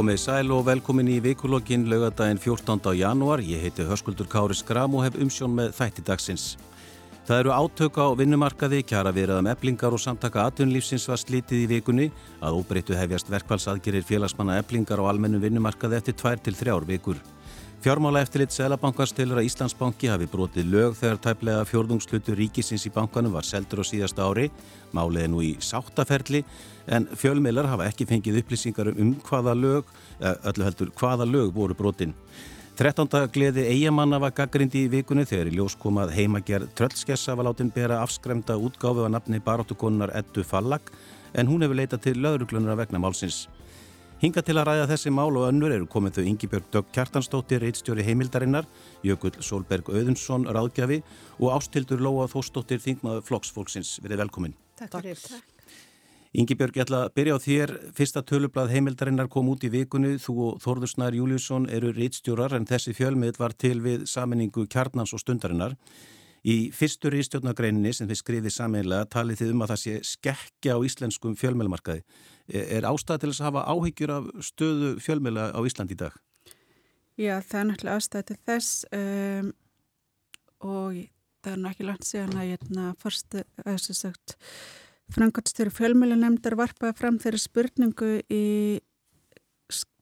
Komið sæl og velkomin í vikulokkin laugadaginn 14. janúar. Ég heiti Höskuldur Kári Skram og hef umsjón með þætti dagsins. Það eru átök á vinnumarkaði, kjara viðraðum eblingar og samtaka atvinnlífsins var slítið í vikunni að óbreyttu hefjast verkvælsadgerir félagsmanna eblingar á almennum vinnumarkaði eftir tvær til þrjár vikur. Fjármála eftirlit Sælabankars tilur að Íslandsbanki hafi brotið lög þegar tæplega fjórðungslutu ríkisins í bankanum var seldur á síðasta ári. Málið er nú í sáttaferli en fjölmeilar hafa ekki fengið upplýsingar um hvaða lög, öllu heldur hvaða lög voru brotin. 13. gleði eigamanna var gaggrind í vikunni þegar í ljós komað heimagerð Tröllskessa var látin bera afskremda útgáfi af nafni baróttukonunar Eddu Fallag en hún hefur leitað til löðruglunar vegna málsins. Hinga til að ræða þessi mál og önnur eru komið þau Ingi-Björg Dögg Kjartansdóttir, reitstjóri heimildarinnar, Jökull Solberg Auðunsson, ráðgjafi og Ástildur Lóa Þóstóttir, þingmaður Flokksfólksins. Verið velkomin. Takk fyrir. Takk. Ingi-Björg, ég ætla að byrja á þér. Fyrsta tölublað heimildarinnar kom út í vikunni. Þú og Þórðursnær Júliusson eru reitstjórar en þessi fjölmið var til við saminningu Kjarnans og Stundarinnar. Í fyrstur í stjórnagreininni sem þið skrifið sameinlega talið þið um að það sé skekkja á íslenskum fjölmjölumarkaði. Er ástæði til þess að hafa áhyggjur af stöðu fjölmjöla á Ísland í dag? Já, það er náttúrulega ástæði til þess um, og það er náttúrulega ekki langt síðan að ég er að frangatstjóri fjölmjölunemndar varpaði fram þeirri spurningu í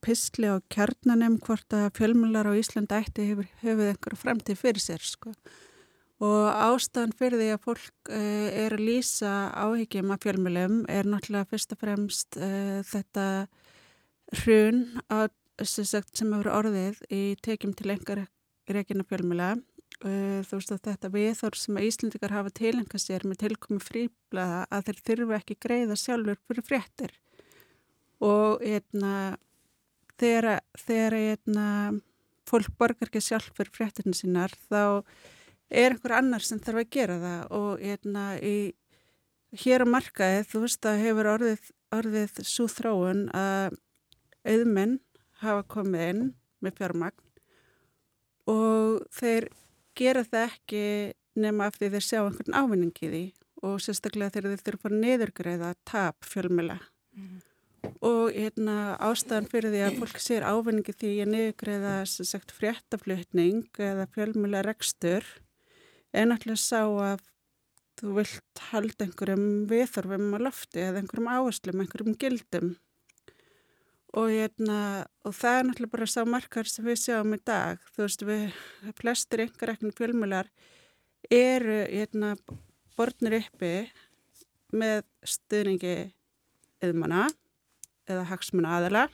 pissli og kjarnanem hvort að fjölmjölar á Íslanda ætti hefur höfuð einhverju framtíð fyrir sér, sko. Og ástæðan fyrir því að fólk uh, er að lýsa áhyggjum af fjölmjölum er náttúrulega fyrst og fremst uh, þetta hrun á, sem hefur orðið í tekjum til engar reygin af fjölmjöla þú veist að þetta viðhór sem að Íslendikar hafa tilengað sér með tilkomi fríblaða að þeir þurfu ekki greiða sjálfur fyrir fréttir. Og eitna, þegar, þegar eitna, fólk borgar ekki sjálf fyrir fréttirna sínar þá er einhver annar sem þarf að gera það. Og hérna í hér á markaði þú veist að hefur orðið, orðið svo þróun að auðmenn hafa komið inn með fjármagn og þeir gera það ekki nema af því þeir sjá einhvern ávinningi því og sérstaklega þegar þeir þurfa að neðurgreiða tap fjölmjöla mm. og hérna ástæðan fyrir því að fólk sér ávinningi því að neðurgreiða sagt fréttaflutning eða fjölmjöla rekstur en alltaf sá að þú vilt halda einhverjum viðþorfum á lofti eða einhverjum áherslum, einhverjum gildum og, hérna, og það er náttúrulega bara sá markar sem við sjáum í dag, þú veist við flestir einhverjum fjölmjölar eru hérna, borðnir uppi með stuðningi yðmana eða hagsmuna aðala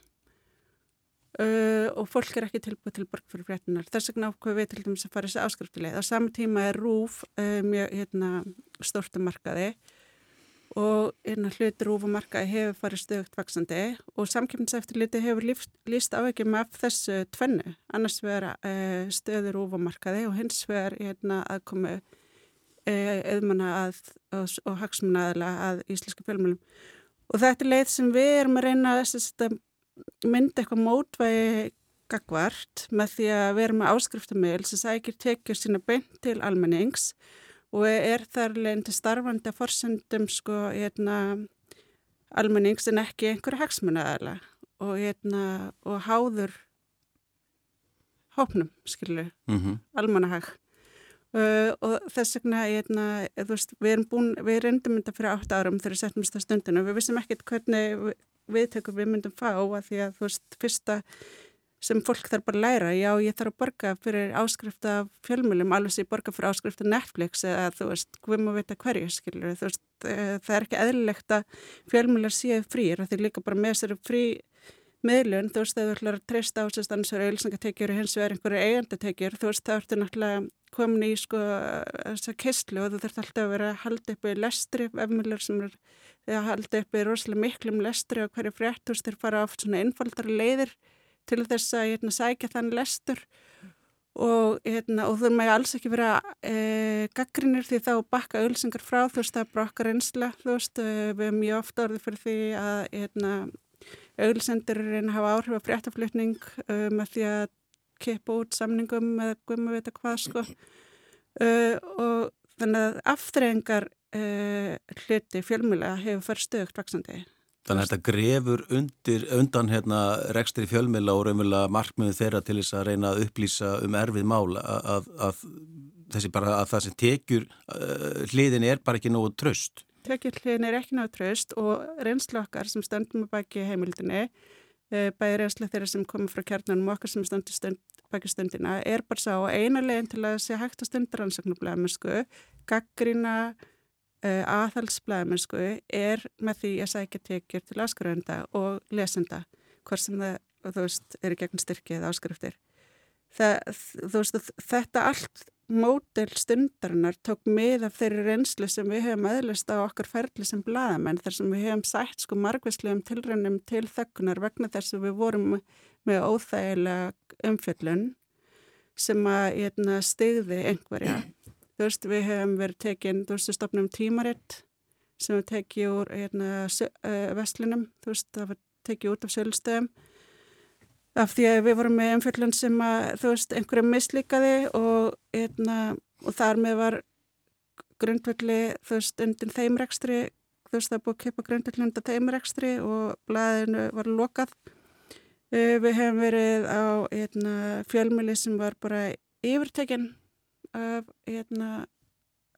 Uh, og fólk er ekki tilbúið til borg fyrir fréttunar. Þess vegna ákveð við til dæmis að fara þessi áskriftileg. Á samme tíma er RÚF uh, mjög hérna, stórtumarkaði og hérna, hluti RÚF-markaði hefur farið stöðugt vaksandi og samkjöfninseftirliti hefur líst ávegjum af þessu tvennu. Annars verður uh, stöður RÚF-markaði og hins verður hérna, aðkomu eðmanna að, og, og hagsmunna að íslenska fjölmjölum. Og þetta er leið sem við erum að reyna að að myndi eitthvað mótvægi gagvart með því að vera með áskriftamil sem sækir tekjur sína beint til almennings og er þar leginn til starfandi að forsendum sko hérna almennings en ekki einhverja hagsmunnaðala og hérna og háður hópnum skilju, mm -hmm. almannahag uh, og þess vegna hérna, veist, við erum búin við endum mynda fyrir átt árum þegar við setjum þetta stundinu og við vissum ekkert hvernig viðtökur við myndum fá að því að þú veist, fyrsta sem fólk þarf bara að læra, já ég þarf að borga fyrir áskrift af fjölmjölum alveg sem ég borga fyrir áskrift af Netflix eða þú veist, hvað maður veit að hverju skilur, þú veist, eh, það er ekki eðlilegt að fjölmjölar séu frýr því líka bara með þessari frí meðlun, þú veist, þegar þú ætlar að treysta á þess að það er auðvilsingatekjur og hins vegar einhverju eigandatekjur, þú veist, það ertu náttúrulega komin í sko þessa kistlu og þú þurft alltaf að vera að halda upp í lestri, efmjölar sem er að halda upp í rosalega miklum lestri og hverju fréttustir fara oft svona einfaldari leiðir til þess að hérna, sækja þann lestur og, hérna, og þú með alls ekki vera e, gaggrinir því þá bakka ölsingar frá þú veist það er bara okkar einsla þú veist við erum mjög ofta orðið fyrir því að hérna, ölsendur reyna að hafa áhrif af fréttaflutning uh, með því að kipa út samningum eða guðum að vita hvað sko. Uh, og þannig að aftreyingar uh, hluti fjölmjöla hefur farið stögt vaksandi Þannig að þetta grefur undir, undan hérna, rekstri fjölmila og raunverulega markmiðin þeirra til þess að reyna að upplýsa um erfið mál að, að, að, bara, að það sem tekjur uh, hliðin er bara ekki nógu tröst. Tekjur hliðin er ekki nógu tröst og reynslu okkar sem stöndum baki heimildinni, uh, bæði reynslu þeirra sem komur frá kjarnanum okkar sem stöndum stönd, baki stundina, er bara sá eina leginn til að sé hægt að stundur ansaknublaðamennsku, gaggrina Eh, aðhalsblæðmennsku er með því að sækja tekjur til áskrifenda og lesenda hvort sem það, þú veist, eru gegn styrkið áskriftir. Það, veist, þetta allt mótel stundarinnar tók með af þeirri reynslu sem við hefum aðlust á okkar ferli sem blæðamenn þar sem við hefum sætt sko margvæslegum tilrænum til þöggunar vegna þess að við vorum með óþægilega umfjöllun sem að hérna, stigði einhverja Þú veist, við hefum verið tekinn, þú veist, við stopnum tímaritt sem við tekið úr hérna, uh, vestlunum, þú veist, það var tekið út af sölstöðum af því að við vorum með umfjöldun sem að, þú veist, einhverja mislíkaði og, hérna, og þar með var grundvelli, þú veist, undir þeimrekstri, þú veist, það búið að keipa grundvelli undir þeimrekstri og blæðinu var lokað. Uh, við hefum verið á hérna, fjölmjöli sem var bara yfirtekinn af hérna,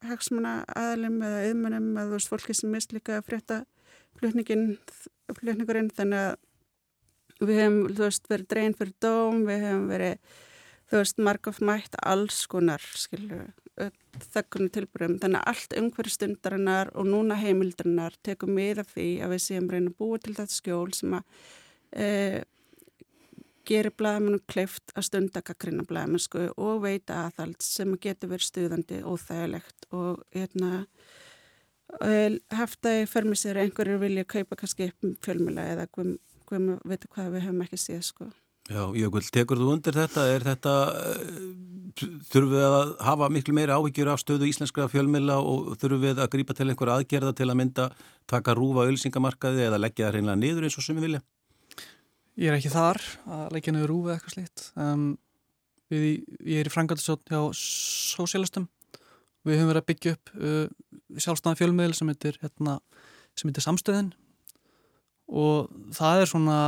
hagsmuna aðalum eða yðmunum eða þú veist fólki sem mislika að frétta flutningurinn. Þannig að við hefum veist verið dreyin fyrir dóm, við hefum verið þú veist margóf mætt alls konar skilju þakkunni tilbúrum þannig að allt umhverju stundarinnar og núna heimildarinnar tekum við af því að við séum reyna að búa til þetta skjól sem að e, gerir blæðamennu kleift að stunda kakrinna blæðamennsku og veita aðhald sem getur verið stuðandi og þægilegt og hérna haftægi för mig sér einhverjur vilja kaupa kannski upp fjölmjöla eða hvað veitu hvað við hefum ekki séð sko. Já, Jökull, tekur þú undir þetta? Er þetta, uh, þurfum við að hafa miklu meiri áhyggjur af stöðu íslenska fjölmjöla og þurfum við að grípa til einhverja aðgerða til að mynda taka rúfa ölsingamarkaði eða leggja það reynilega niður eins og sem við vilja? Ég er ekki þar að leggja niður rúfið eitthvað slíkt. Um, við, ég er í frangatisjótt hjá sósialistum. Við höfum verið að byggja upp uh, sjálfstæðan fjölmiðl sem heitir, hérna, sem heitir Samstöðin og það er svona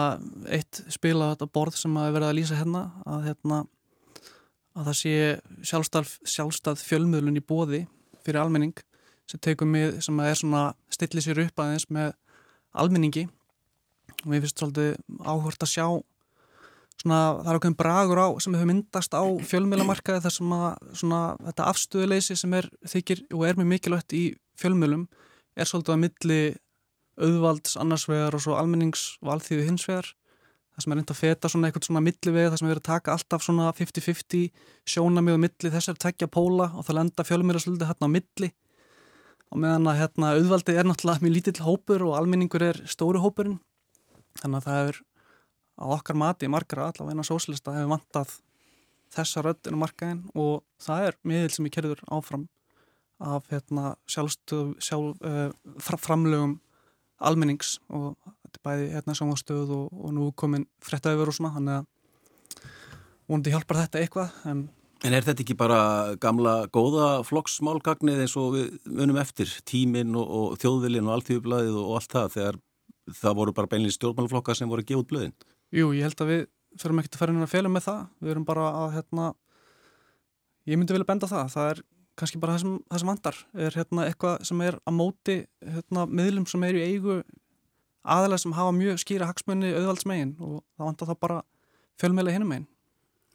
eitt spil á þetta borð sem að verið að lýsa hérna að, hérna, að það sé sjálfstæð, sjálfstæð fjölmiðlun í bóði fyrir almenning sem við, sem er svona stillið sér upp aðeins með almenningi og mér finnst svolítið áhört að sjá svona, það er okkur bragur á sem hefur myndast á fjölmjölamarkaði þar sem að svona, þetta afstöðuleysi sem er þykir og er mjög mikilvægt í fjölmjölum er svolítið að milli auðvalds annarsvegar og svo almennings og alþýðu hinsvegar það sem er reynd að feta svona eitthvað svona milliveg það sem er verið að taka alltaf svona 50-50 sjónamið og milli þessar tekja póla og það lenda fjölmjöla svolítið hérna á milli. Og meðan að hérna auðvaldi er náttúrulega mjög lítill hópur og almenningur er stóru hópurinn þannig að það er á okkar mati margra allavega eina sósilista hefur vantað þessa röddinu markaðin og það er miðil sem er kerður áfram af hérna, sjálfstöð sjálf, uh, framlögum almennings og þetta er bæði hérna sjónastöð og, og nú komin frettæfur og svona þannig að vonandi hjálpar þetta eitthvað en En er þetta ekki bara gamla góða flokksmálgagnið eins og við munum eftir? Tíminn og, og þjóðvilin og alltíðublaðið og allt það þegar það voru bara beinlega stjórnmáluflokka sem voru að gefa út blöðin. Jú, ég held að við förum ekkert að fara inn að fela með það. Við erum bara að, hérna, ég myndi vilja benda það. Það er kannski bara það sem, það sem vandar. Er hérna eitthvað sem er að móti hérna, miðlum sem er í eigu aðalega sem hafa mjög skýra hagsmunni auðvaldsmegin og það vandar það bara fjölmeila hinnum megin.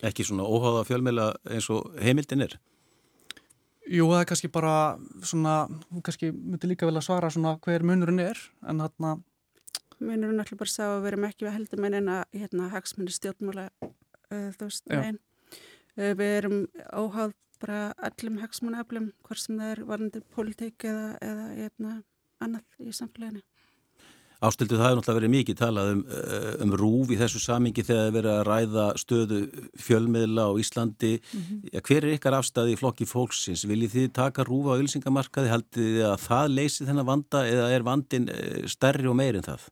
Ekki svona óháða fjölmeila eins og heimildin er? Jú, það er kannski bara svona, kannski myndi líka vilja svara svona hver munurinn er en hérna Munurinn ætlum bara að sá að við erum ekki við heldur með eina hérna, hagsmunni stjórnmála uh, þú veist, nein. Uh, við erum óháð bara allum hagsmunnaöflum, hvort sem það er varandi politík eða, eða hérna, annað í samfélaginu. Ástildu það hefur náttúrulega verið mikið talað um, uh, um rúf í þessu samingi þegar það verið að ræða stöðu fjölmiðla á Íslandi. Mm -hmm. ja, hver er ykkar afstæði í flokki fólksins? Viljið þið taka rúf á ylsingamarkaði? Haldið þið að það leysi þennan vanda eða er vandin stærri og meirinn það?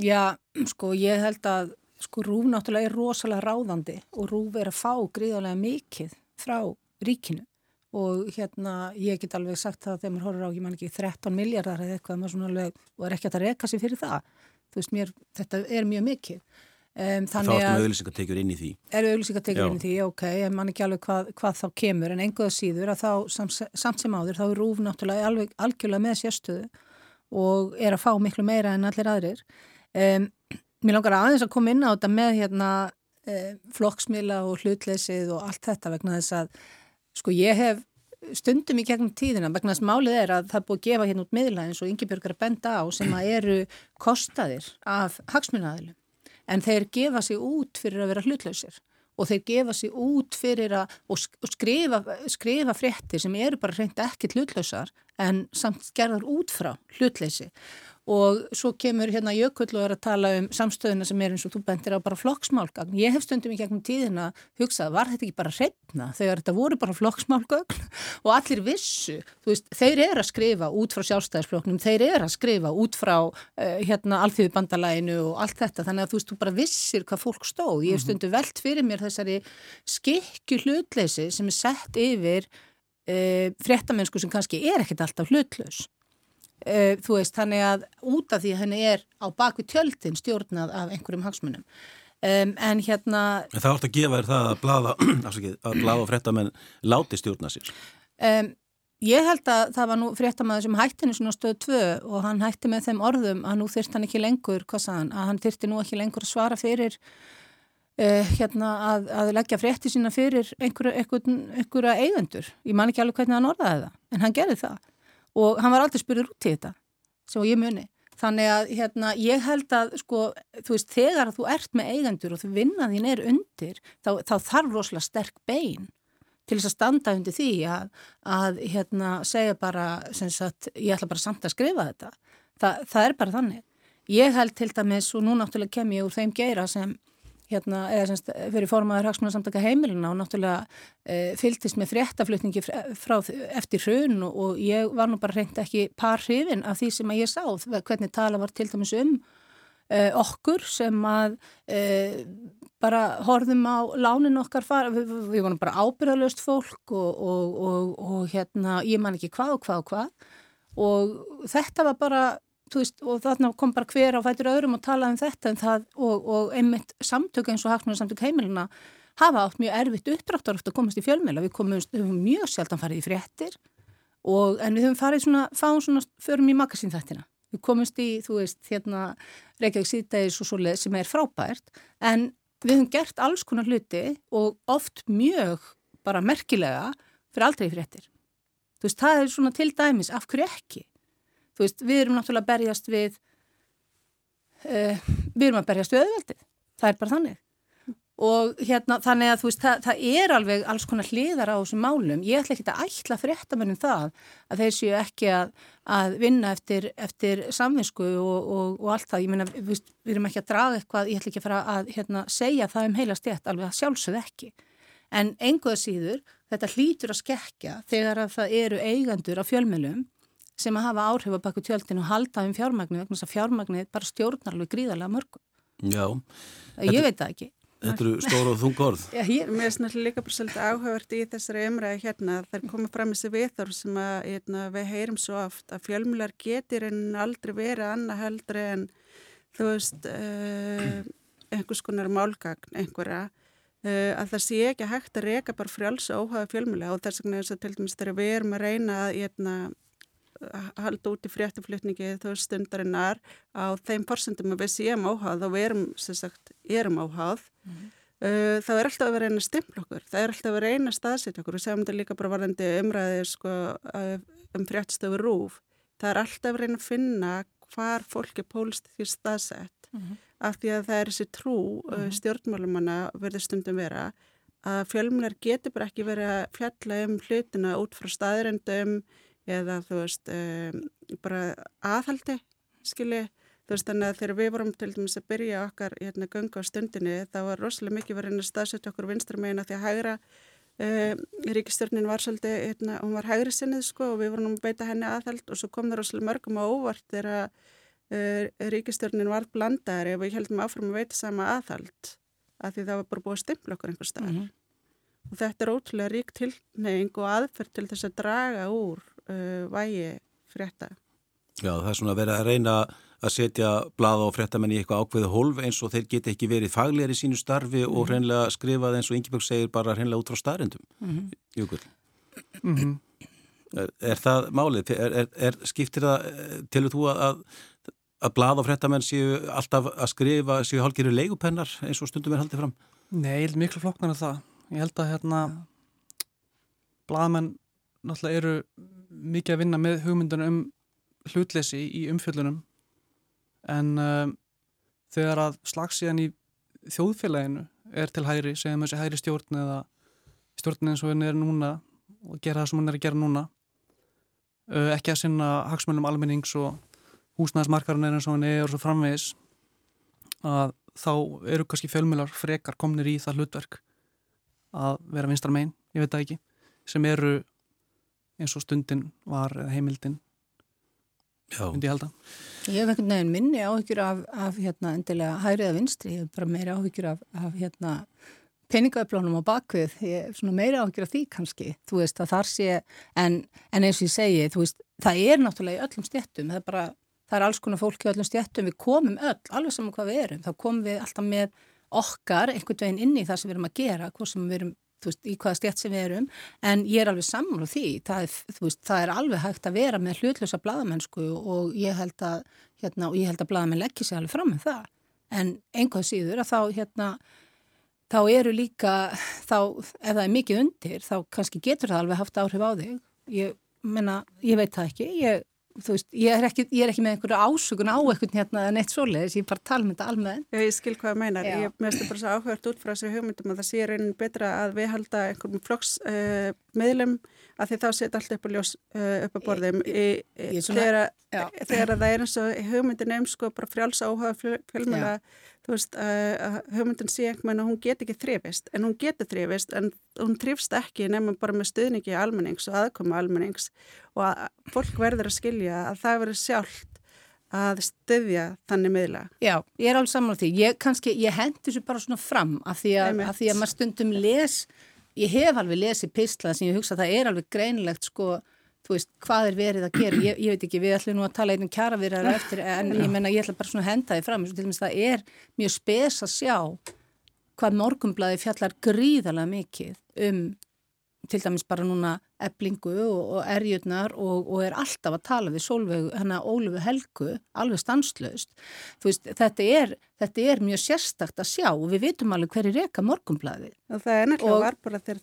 Já, sko, ég held að sko rúf náttúrulega er rosalega ráðandi og rúf er að fá gríðarlega mikið frá ríkinu og hérna ég get alveg sagt það þegar maður horfur á, ég man ekki, 13 miljardar eða eitthvað, maður svona alveg, og er ekki að reyka sér fyrir það, þú veist mér, þetta er mjög mikið. Um, þá ertum við auðvilsingatekjur inn í því. Er auðvilsingatekjur inn í því, ok, en mann ekki alveg hvað, hvað þá kemur, en enguða síður að þá samt, samt sem áður, þá er Rúf náttúrulega alveg algjörlega með sérstöðu og er að fá miklu meira en allir aðrir. Um, mér langar aðeins að koma inn á þetta með hérna eh, flokksmila og hlutleysið og allt þetta vegna þess að sko ég hef stundum í gegnum tíðina vegna þess málið er að það er búið að gefa hérna út miðla eins og Ingebjörgar að benda á sem að eru kostaðir af hagsmunnaðilum en þeir gefa sig út fyrir að vera hlutlausir og þeir gefa sig út fyrir að skrifa, skrifa fréttir sem eru bara hreint ekki hlutlausar en samt gerðar út frá hlutleysi og svo kemur hérna Jökull og er að tala um samstöðuna sem er eins og þú bentir á bara flokksmálgagn. Ég hef stundum í gegnum tíðina hugsað, var þetta ekki bara hreitna þegar þetta voru bara flokksmálgagn og allir vissu, þú veist, þeir eru að skrifa út frá sjálfstæðisflokknum, þeir eru að skrifa út frá uh, hérna alþjóðbandalæinu og allt þetta, þannig að þú veist, þú bara vissir hvað fólk stóð. Ég hef mhm. stundum velt fyrir mér þessari skikju hlutleysi sem er sett yfir uh, fréttamennsku sem kannski er ekkit alltaf hlutlaus. Uh, þú veist, þannig að út af því henni er á bakvið tjöldin stjórnað af einhverjum hagsmunum. Um, en hérna en Það vart að gefa þér það að blaða að blaða og frettamenn láti stjórna sér. Um, Ég held að það var nú fréttamaður sem hætti henni svona stöð 2 og hann hætti með þeim orðum að nú þyrst hann ekki lengur, sagðan, að hann þyrsti nú ekki lengur að svara fyrir uh, hérna að, að leggja frétti sína fyrir einhverja, einhverja, einhverja eigendur. Ég man ekki alveg hvernig hann orðaði það, en hann gerði það og hann var aldrei spurður út í þetta sem ég muni. Þannig að hérna, ég held að sko, þú veist, þegar þú ert með eigendur og þú vinnaðin er undir, þá, þá þarf rosalega sterk bein til þess að standa undir því að, að hérna, segja bara, sagt, ég ætla bara samt að skrifa þetta. Þa, það er bara þannig. Ég held til dæmis, og nú náttúrulega kem ég úr þeim geira sem hérna, eða semst fyrir formaður hagsmunarsamtaka heimilina og náttúrulega e, fylgtist með fréttaflutningi frá eftir hrun og, og ég var nú bara reynd ekki par hrifin af því sem að ég sá, hvernig tala var til dæmis um e, okkur sem að e, bara horfum á lánin okkar fara, við, við vorum bara ábyrðalöst fólk og, og, og hérna, ég man ekki hvað og hvað og hvað. Og þetta var bara Veist, og þarna kom bara hver á fætur öðrum og talaði um þetta það, og, og einmitt samtök eins og haksmjölu samtök heimilina hafa átt mjög erfitt uppdráttar að komast í fjölmjöla, við komum mjög sjaldan farið í fréttir og, en við höfum farið svona, fáum svona förum í makasín þettina, við komumst í þú veist, hérna, Reykjavík síðdægis og svo leið sem er frábært en við höfum gert alls konar hluti og oft mjög bara merkilega fyrir aldrei fréttir. Þú veist, það er svona til dæmis af hverju ekki veist, við erum náttúrulega að berjast við, uh, við erum að berjast við auðveldið. Það er bara þannig. Og hérna, þannig að veist, það, það er alveg alls konar hliðar á þessum málum. Ég ætla ekki að ætla fréttamennum það að þeir séu ekki að, að vinna eftir, eftir samvinsku og, og, og allt það. Ég meina, við, við erum ekki að draga eitthvað, ég ætla ekki að fara að hérna, segja það um heila stjætt, alveg að sjálfsögð ekki. En einhverða síður, þetta hlýtur að skekja þegar að það eru eigandur á fjölmjölum sem að hafa áhrif að baka tjöldin og halda um fjármagnir vegna þess að fjármagnir bara stjórnar alveg gríðarlega mörgum. Já. Ég þetta, veit það ekki. Þetta eru stóru og þung orð. Já, ég, mér er snáttúrulega líka bara svolítið áhugavert í þessari umræði hérna. Það er komið fram þessi viðþorf sem að hérna, við heyrim svo oft að fjölmular getur en aldrei verið annað heldri en þú veist uh, einhvers konar málgagn einhverja uh, að það sé ekki hægt að reyka bara frjálsa óhafa fjölmulega og þess vegna er þess að til dæmis þegar við erum að reyna að hérna, halda út í fréttaflutningi þó stundarinnar á þeim forsendum að við séum áháð og við erum, sagt, erum áháð mm -hmm. uh, þá er alltaf að vera eina stimpl okkur, það er alltaf að vera eina staðsitt okkur og segjum þetta líka bara varðandi umræði sko, um fréttstöfu rúf það er alltaf að vera að finna hvar fólk er pólistíð staðsett mm -hmm. af því að það er þessi trú mm -hmm. stjórnmálumanna verður stundum vera að fjölmunar getur bara ekki verið að fjalla um hlutina út frá staðirendum eða þú veist um, bara aðhaldi skilji þú veist þannig að þegar við vorum til dæmis að byrja okkar hérna ganga á stundinni þá var rosalega mikið verið að staðsetja okkur vinstra megin að því að hægra um, ríkistörnin var svolítið hérna, hún var hægri sinnið sko og við vorum að beita henni aðhald og svo kom það rosalega mörgum á óvart þegar uh, ríkistörnin var blandaðari og við heldum áfram að veita sama aðhald að því það var bara búið að stimpla okkur einhver starf mm -hmm. og þetta er ótrúlega rík tilneying og aðferð til þess að draga úr uh, vægi frétta. Já, það er svona verið að reyna að setja blada og fréttamenn í eitthvað ákveðu hólf eins og þeir geta ekki verið faglegar í sínu starfi mm -hmm. og mhm. hreinlega skrifað eins og Ingeborg segir bara hreinlega út frá starrendum. Mm -hmm. Mm -hmm. er, er það málið? Er, er, er skiptir það, tilur þú að, að blada og fréttamenn séu alltaf að skrifa, séu hálgiru leigupennar eins og stundum er haldið fram? Nei, ég held miklu flokknar af það. Ég held að hérna bladamenn náttúrulega eru mikið að vinna með hugmyndunum um hlutleysi í umfjöldunum en um, þegar að slagsíðan í þjóðfélaginu er til hæri, segjum þessi hæri stjórn eða stjórn eins og henni er núna og gera það sem henni er að gera núna uh, ekki að sinna hagsmölum almennings og húsnæðismarkarinn er eins og henni er og svo framvegis að þá eru kannski fjölmjölar frekar komnir í það hlutverk að vera vinstar megin, ég veit það ekki sem eru eins og stundin var heimildin myndi ég halda. Ég hef einhvern veginn minni áhyggjur af, af hérna, endilega hæriða vinstri, ég hef bara meira áhyggjur af, af hérna, peningaöflónum á bakvið, ég hef meira áhyggjur af því kannski, þú veist að þar sé, en, en eins og ég segi, þú veist, það er náttúrulega í öllum stjettum, það er bara, það er alls konar fólki í öllum stjettum, við komum öll, alveg saman hvað við erum, þá komum við alltaf með okkar einhvern veginn inn í það sem við erum að gera, hvað sem við erum veist, í hvaða stjætt sem við erum en ég er alveg saman á því. Það er, veist, það er alveg hægt að vera með hlutlösa bladamennsku og ég held að hérna, að bladamenn leggja sér alveg fram með það. En einhvað síður að þá hérna, þá eru líka þá, ef það er mikið undir þá kannski getur það alveg haft áhrif á þig. Ég menna, ég veit það ekki. Ég þú veist, ég er ekki, ég er ekki með einhverju ásökun á eitthvað hérna en eitt svoleiðis, ég er bara að tala með um þetta almennt. Já, ég skil hvað það meinar, Já. ég meðstu bara svo áhört út frá þessari hugmyndum að það sé raunin betra að við halda einhverjum flokksmiðlum uh, að því þá setja allt upp á, ljós, uh, upp á borðum. í, í, þegar, þegar það er eins og hugmyndin eins sko bara frjáls áhuga fjölmjöla þú veist að hugmyndin sé einhvern veginn að hún get ekki þrifist. En hún getur þrifist en hún þrifst ekki nefnum bara með stuðningi almennings og aðkoma almennings. Og að fólk verður að skilja að það verður sjálft að stöðja þannig miðla. Já, ég er alveg saman á því. Ég kannski, ég hendi þessu bara svona fram af því að, að, því að maður stundum les, ég hef alveg lesið pislað sem ég hugsa að það er alveg greinlegt sko þú veist, hvað er verið að gera, ég, ég veit ekki, við ætlum nú að tala einum kjara við það eftir, en ég menna, ég ætla bara svona að henda þið fram, til dæmis það er mjög spes að sjá hvað morgumblaði fjallar gríðalega mikið um til dæmis bara núna eblingu og, og erjurnar og, og er alltaf að tala við Solveig, hana Ólufu Helgu alveg stanslöst veist, þetta, er, þetta er mjög sérstakt að sjá og við vitum alveg hverju reyka morgumblaði og það er nefnilega varpar að þeir,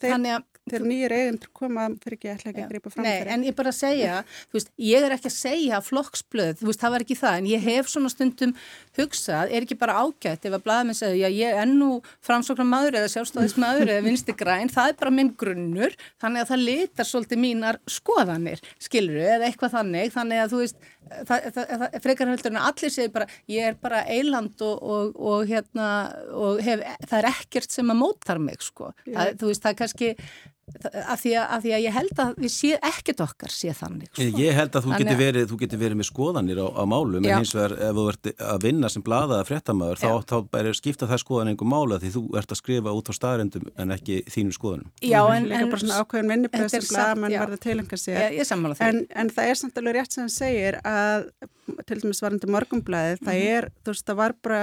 þeir, nýjir eigundur koma fyrir ekki ætla ekki að greipa fram Nei, en ég bara segja, þú veist, ég er ekki að segja flokksblöð, þú veist, það var ekki það en ég hef svona stundum hugsað er ekki bara ágætt ef að blaðamenn segja já, ég er nú framsóknar maður eða sjálfstæðis maður eða svolítið mínar skoðanir, skilru, eða eitthvað þannig, þannig að þú veist, það, það, það, frekar heldur en allir segir bara, ég er bara eiland og, og, og hérna, og hef, það er ekkert sem að mótar mig, sko, þú veist, það er kannski Af því, að, af því að ég held að við sé ekkert okkar sé þannig sko. Ég held að þú getur verið, þú getur verið með skoðanir á, á málum en hins vegar ef þú ert að vinna sem bladaða fréttamaður þá, þá er skipta það skoðan einhver mála því þú ert að skrifa út á staðrendum en ekki þínum skoðanum Já en, en bara svona ákveðin vinnipress sem bladamann verður tilhengar sér ég, ég en, en það er samt alveg rétt sem það segir að til dæmis varandi morgumblæði það mhm. er, þú veist það var bara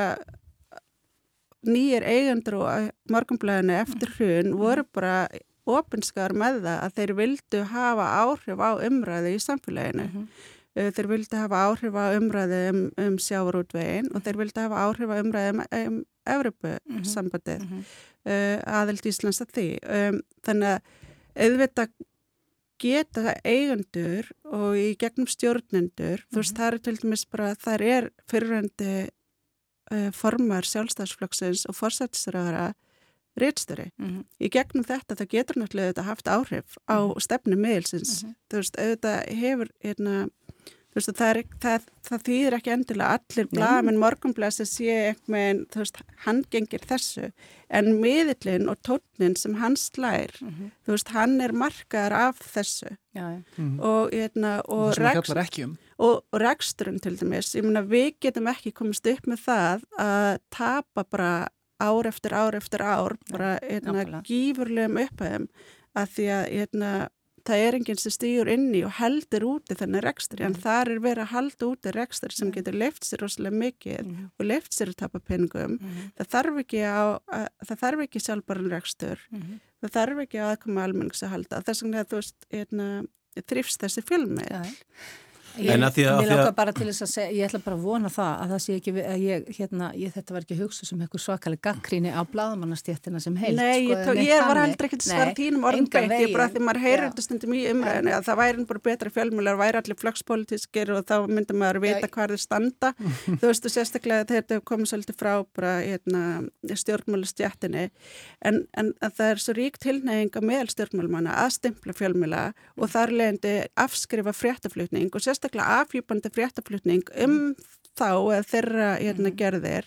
nýjir eigendur og morgumblæðinu eftir hrun voru bara ofinskar með það að þeir vildu hafa áhrif á umræðu í samfélaginu. Mm -hmm. Þeir vildu hafa áhrif á umræðu um, um sjávarútvegin og þeir vildu hafa áhrif á umræðu um, um Evropu-sambandið, mm -hmm. uh, aðild Íslands að því. Um, þannig að auðvitað geta eigundur og í gegnum stjórnendur, mm -hmm. þú veist mhm. það er til dæmis bara, það er fyriröndi uh, formar sjálfstæðsflokksins og forsættisraðara réttstöri. Mm -hmm. Í gegnum þetta það getur náttúrulega þetta haft áhrif á mm -hmm. stefnu meilsins. Mm -hmm. Þú veist, auðvitað hefur hérna, þú veist, það, er, það, það þýðir ekki endilega allir blagamenn morgunblæs að sé eitthvað, þú veist, hann gengir þessu, en miðillin og tónin sem hann slær, mhm. þú veist, hann er markaðar af þessu. Já, já. Mhm. Og, hérna, og, um. og, og reksturinn til dæmis, ég meina, við getum ekki komist upp með það að tapa bara ár eftir ár eftir ár bara hérna, gífurlegum upphæðum að því að hérna, það er enginn sem stýur inni og heldur úti þennan rekstri en Mhm. þar er verið að halda úti rekstri sem getur leift sér rosalega mikið Mhm. og leift sér að tapa peningum Mhm. það þarf ekki ekki sjálfbæran rekstur Mhm. það þarf ekki á aðkoma almennings að halda þess vegna þú veist hérna, þrifst þessi filmi Já. En að því að- að að- langar bara til þess að segja, ég ætla bara að vona það að það sé ekki, að ég, hérna, ég, þetta var ekki hugsa sem einhver svakaleg gaggríni á blaðamannastjéttina sem heild. Nei, ég, sko, tók, neitt ég var heldur ekkert að svara Nei, þínum orðum engan beint, ég bara því maður heyrir Já. þetta stundum í umræðinu að það væri bara betra fjölmjölar, væri allir flökspolítiskir og þá myndi maður vita Já. hvað þeir standa þú veistu sérstaklega þegar þetta komið svolítið frá bara hérna, stjórnmálastjættinni en, en að það er svo rík tilneying að meðal stjórnmálumanna að stimpla fjölmjöla og þar leðandi afskrifa fréttaflutning og sérstaklega afhjúpandi fréttaflutning um þá eða þeirra hérna, gerðir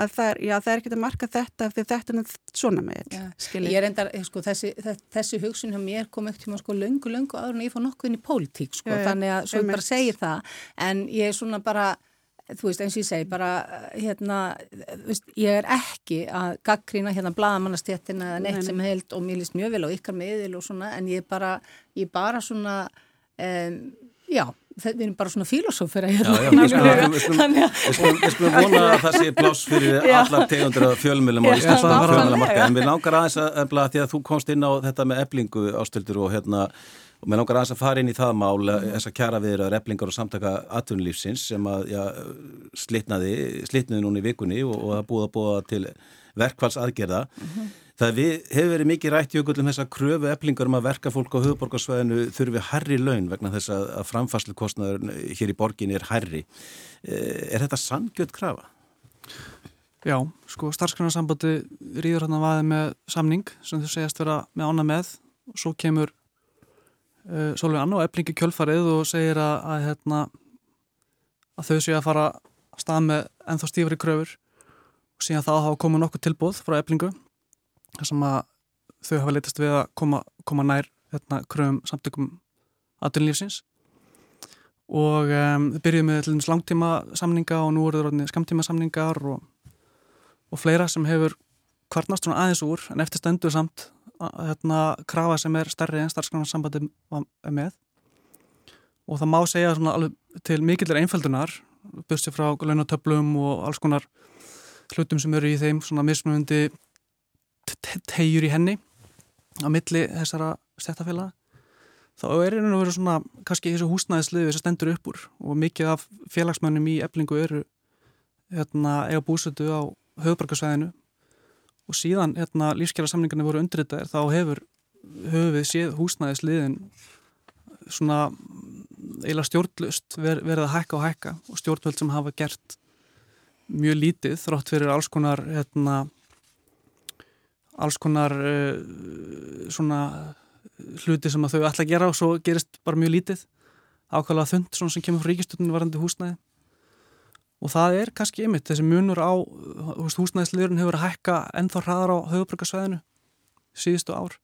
að það er, já, það er ekki að marka þetta því þetta er svona með skiljið. Ég er endar, sko, þessi, þe- þessi hugsun hjá mér kom ekkert tíma sko löngu, löngu áður en ég fór nokkuð inn í pólitík, sko, já, þannig að svo ég bara segir það, en ég er svona bara, þú veist, eins og ég segi, bara, hérna, veist, ég er ekki að gaggrína hérna blaðamannastjættina eða neitt Nei, nei. sem held og mér líst mjög vel á ykkar meðil og svona, en ég er bara, ég bara svona, um, já, það, við erum bara svona filosófera Já, hérna. já, við nefnilega. við skulum, að- við við vona að það sé pláss fyrir Já. allar tegundur af fjölmjölum Já, íslensku nákvæmlega. fjölmjölamarka en við langar aðeins að efla því að þú komst inn á þetta með eblingu ástöldur og hérna og mér langar aðeins að fara inn í það mál þess að kjara viðra eblingar og samtaka atvinnulífsins sem að já, slitnaði slitnaði núna í vikunni og, og það búið að búa til verkvalls aðgerða Það við, hefur verið mikið rætt jökull um þessa kröfu eblingar um að verka fólk á höfuborgarsvæðinu þurfi herri laun vegna þess að, að framfæslu kostnaður hér í borginni er herri. Eh, Er þetta sangjöld krafa? Já, sko starfsgrunnarsambandi rýður hérna vaðið með samning sem þau segjast vera með ána með og svo kemur uh, Solveig Anna og eblingi kjölfarið og segir að, að, hérna, að þau séu að fara að stað með ennþá stífri kröfur og síðan þá hafa komið nokkuð tilbúð frá eblingu þar sem að þau hafa leitast við að koma, koma nær hérna, kröfum samtökum aðdunlífsins og um, þau byrjuðu með dæmis langtíma samninga og nú eru það skamtíma samningar og og fleira sem hefur kvarnast svona aðeins úr en eftir stendur samt hérna, krafa sem er stærri en starfsgránarsambandi með. Og það má segja svona alveg til mikillir einföldunar bussi frá launatöflum og alls konar hlutum sem eru í þeim svona mismunandi tegjur í henni á milli þessara stættafélaga þá er einhvern veginn svona kannski þessu húsnæðisliði sem stendur upp úr og mikið af félagsmönnum í eblingu eru hérna, eiga búsötu á höfubarkasvæðinu og síðan hérna, lífskjara samlingarnir voru undritaðir þá hefur höfuð séð húsnæðisliðin svona eiginlega stjórnlust ver, verið að hækka og hækka og stjórnvöld sem hafa gert mjög lítið þrátt fyrir alls konar hérna, alls konar uh, svona hluti sem að þau ætla að gera og svo gerist bara mjög lítið. Ákvæmlega þund svona sem kemur frá ríkistöndinu varandi húsnæði. Og það er kannski ymitt þessi munur á húsnæðisliðurinn hefur að hækka ennþá hraðar á höfubrökkarsvæðinu síðustu ár.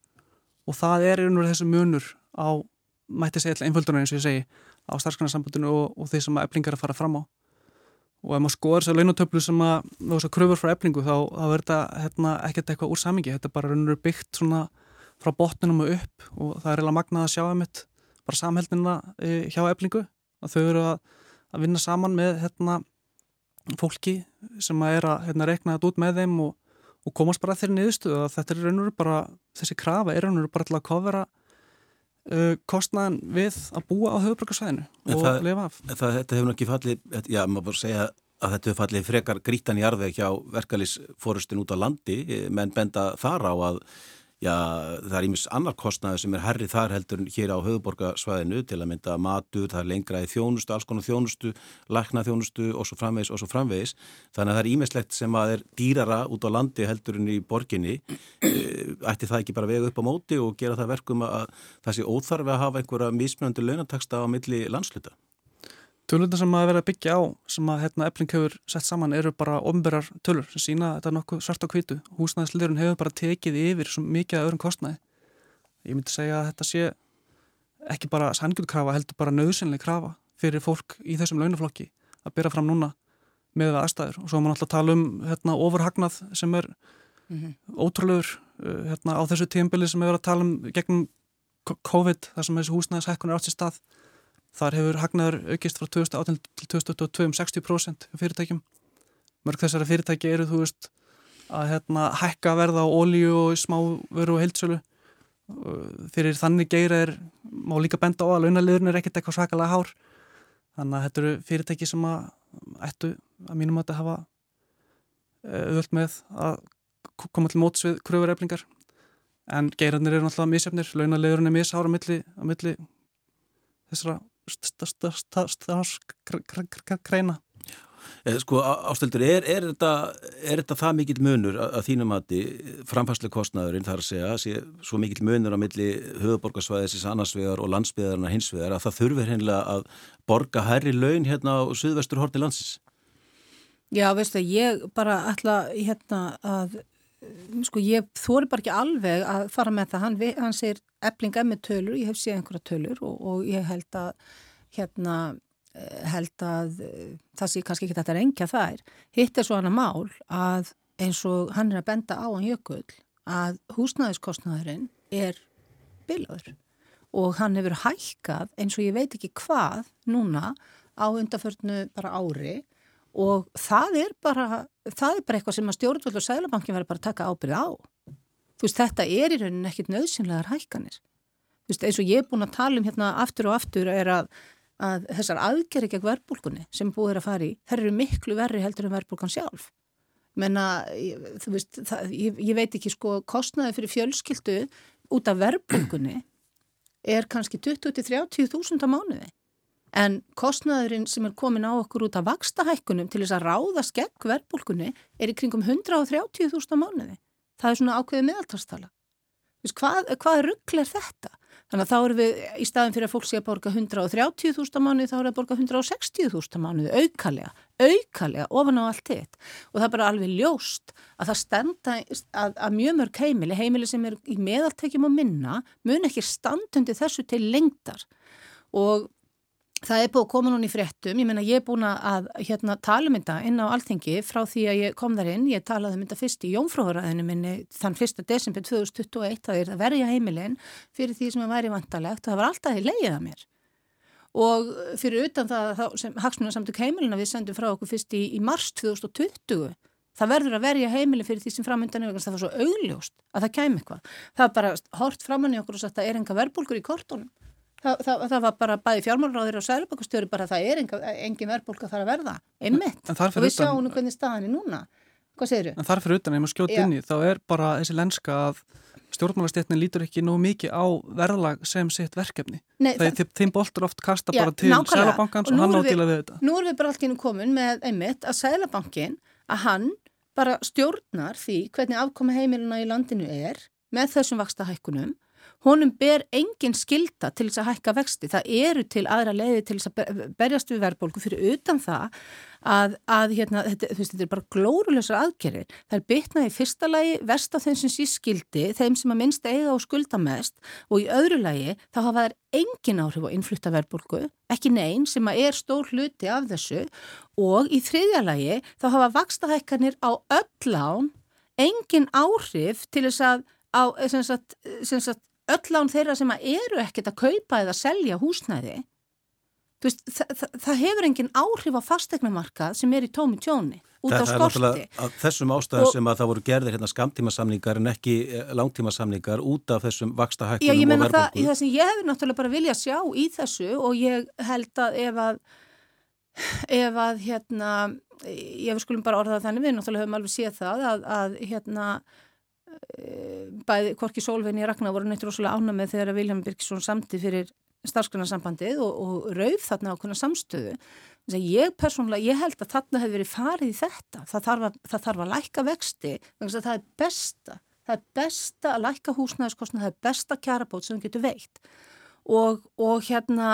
Og það er einhverjum þessi munur á mætti segja einföldunar eins og ég segi á starfsgrænarsambandinu og, og þeir sem að eblingar að fara fram á og ef maður skoður þess að launatöflu sem að þess að kröfur frá eblingu þá, þá er þetta hérna, ekkert eitthvað úr samingi þetta er bara raunur byggt svona frá botninum og upp og það er eiginlega magnað að sjá einmitt bara samheldina e, hjá eblingu að þau eru að, að vinna saman með hérna fólki sem að er að hérna, rekna þetta út með þeim og, og komast bara þeirri niðurstuðu að þetta er raun og veru bara, þessi krafa er raun og veru bara til að kofera kostnaðan við að búa á höfubrökkarsvæðinu og það, lifa af. Það, þetta hefur ekki fallið, já, maður bara segja að þetta hefur fallið frekar grítan í arðveg hjá verkalýsforustin út á landi, menn benda þar á að Já, það er ímis annar kostnaði sem er herrið þar heldur hér á höfuborgarsvæðinu til að mynda matur, það er lengra í þjónustu, alls konar þjónustu, lakna þjónustu og svo framvegis og svo framvegis. Þannig að það er ímislegt sem að er dýrara út á landi heldurinn í borginni. Ætti það ekki bara vega upp á móti og gera það verkum að það sé óþarfi að hafa einhverja mismunandi launataksta á milli landsluta? Tölurna sem að vera að byggja á sem að hérna, efling hefur sett saman eru bara ofnbærar tölur sem sína þetta nokkuð svart á kvítu. Húsnæðisliðurinn hefur bara tekið yfir svo mikið að öðrum kostnæði. Ég myndi segja að þetta sé ekki bara sangjölkrafa heldur bara nöðsynlega krafa fyrir fólk í þessum launaflokki að byrja fram núna með aðstæður og svo má náttúrulega tala um hérna, ofurhagnað sem er mm -hmm. ótrúlegur uh, hérna, á þessu tímbili sem verðum að tala um gegnum COVID þar sem þessi húsnæðishækkun er átt sér stað þar hefur hagnaður aukist frá 2018 til 2022 um 60% fyrirtækjum. Mörg þessara fyrirtæki eru þú veist að hérna, hækka verða á ólíu og smá veru og heilsölu fyrir þannig geira er má líka benda á að launaliðurinn er ekkert eitthvað svakalega hár. Þannig að þetta eru fyrirtæki sem að ættu að mínum að þetta hafa öðvöld með að koma til móts við kröfureflingar en geirarnir eru náttúrulega misjafnir. Launaliðurinn er misára á milli, milli þessara kreina Sko ástildur, er, er, þetta, er þetta það mikill munur að þínum aðti framfæslu kostnaðurinn þar að segja sé, svo mikill munur á milli höfuborgarsvæðisins annarsvegar og landsbyðarna hinsvegar að það þurfir hennilega að borga herri laun hérna á suðvestur horti landsins? Já, veistu, ég bara ætla hérna að sko ég þóri bara ekki alveg að fara með það, hann, hann segir eblinga með tölur, ég hef séð einhverja tölur og, og ég held að hérna eh, held að eh, það sé kannski ekki þetta reyngja þær. Hitt er svo hana mál að eins og hann er að benda á hann jökull að húsnæðiskostnaðurinn er bilaður og hann hefur hækkað eins og ég veit ekki hvað núna á undarförnu bara ári og það er bara, það er bara eitthvað sem að stjórnvöld og sælabankin verður bara að taka ábyrð á. Þú veist, þetta er í rauninni ekkit nöðsynlegar hækkanir. Þú veist, eins og ég er búin að tala um hérna aftur og aftur er að, að þessar aðgerri gegn verbulgunni sem búið er að fara í, þær eru miklu verri heldur en verbulgan sjálf. Menna, þú veist, það, ég, ég veit ekki sko, kostnaði fyrir fjölskyldu út af verbulgunni er kannski 20-30 þúsund á mánuði. En kostnaðurinn sem er komin á okkur út af vakstahækkunum til þess að ráða skegg verðbólkunni er í kringum 130.000 mánuði. Það er svona ákveðið meðaltarstala. Hvað, hvað ruggl er þetta? Þannig að þá erum við í staðin fyrir að fólk sé að borga 130.000 mánuði þá er að borga 160.000 mánuði aukalega, aukalega ofan á allt hitt. Og það er bara alveg ljóst að það stenda að, að mjög mörg heimili, heimili sem er í meðaltekjum og minna, mun ekki standundi þessu til lengdar og Það er búið að koma núna í fréttum, ég menna ég er búin að hérna, tala um þetta inn á alltingi frá því að ég kom þar inn, ég talaði um þetta fyrst í jónfráðuræðinu minni þann 1. desember 2021, það er að verja heimilinn fyrir því sem er væri vantalegt og það var alltaf í leiðið að mér. Og fyrir utan það sem Hagsmunarsamtök heimilina við sendum frá okkur fyrst í, í mars 2020, það verður að verja heimilin fyrir því sem framöndan er, það var svo augljóst að það kæmi eitthvað. Það að það Það, það, það var bara bæði fjármálráðir og sælubakastjóri bara það er enga, engin verðbólk að fara að verða einmitt. Og við sjáum nú hvernig staðan er núna. Hvað segir þú? En þarfir utan, ef maður skjóti inn í þá er bara þessi lenska að stjórnmálastétnin lítur ekki nógu mikið á verðlag sem sitt verkefni. Nei, það er þeim boltur oft kasta já, bara til sælabankans og, og hann ádýla við þetta. Nú erum við bara allir komin með einmitt að sælabankin að hann bara stjórnar því hvernig afkoma heimilina í landinu er með þessum vaksta hækkunum honum ber engin skilda til þess að hækka vexti. Það eru til aðra leiði til þess að berjast við verðbólku fyrir utan það að, að hérna, þetta, veist, þetta er bara glóruleysar aðgerir. Það er bytnað í fyrsta lagi vest á þeim sem sí skildi, þeim sem að minnst eiga og skulda mest og í öðru lagi þá hafa þær engin áhrif á innflutta verðbólku, ekki neyn sem að er stór hluti af þessu og í þriðja lagi þá hafa vakstahækkanir á öll án engin áhrif til þess að á, sem sagt, sem sagt, öll án þeirra sem eru ekkert að kaupa eða selja húsnæði veist, það, það, það hefur engin áhrif á fastegnumarkað sem er í tómi tjóni út það, á skorti. Þessum ástæðum sem að það voru gerðir hérna skamtímasamningar en ekki eh, langtímasamningar út af þessum vaksta hækkunum og verðbólku. Það, það sem ég hefur náttúrulega bara viljað sjá í þessu og ég held að ef að ef að hérna ég skulum bara orða þannig við náttúrulega höfum alveg séð það að, að hérna bæði Korki Sólvein í Ragnar voru neitt rosalega ána með þegar Vilhelm Birkesson samti fyrir starfsgrunarsambandið og, og rauf þarna ákveðna samstöðu. Þess að ég persónulega, ég held að þarna hefur verið farið í þetta. Það þarf að, það þarf að læka vexti, þannig að það er besta, það er besta að læka húsnæðiskostna, það er besta kjarabót sem getur veikt. Og, og hérna,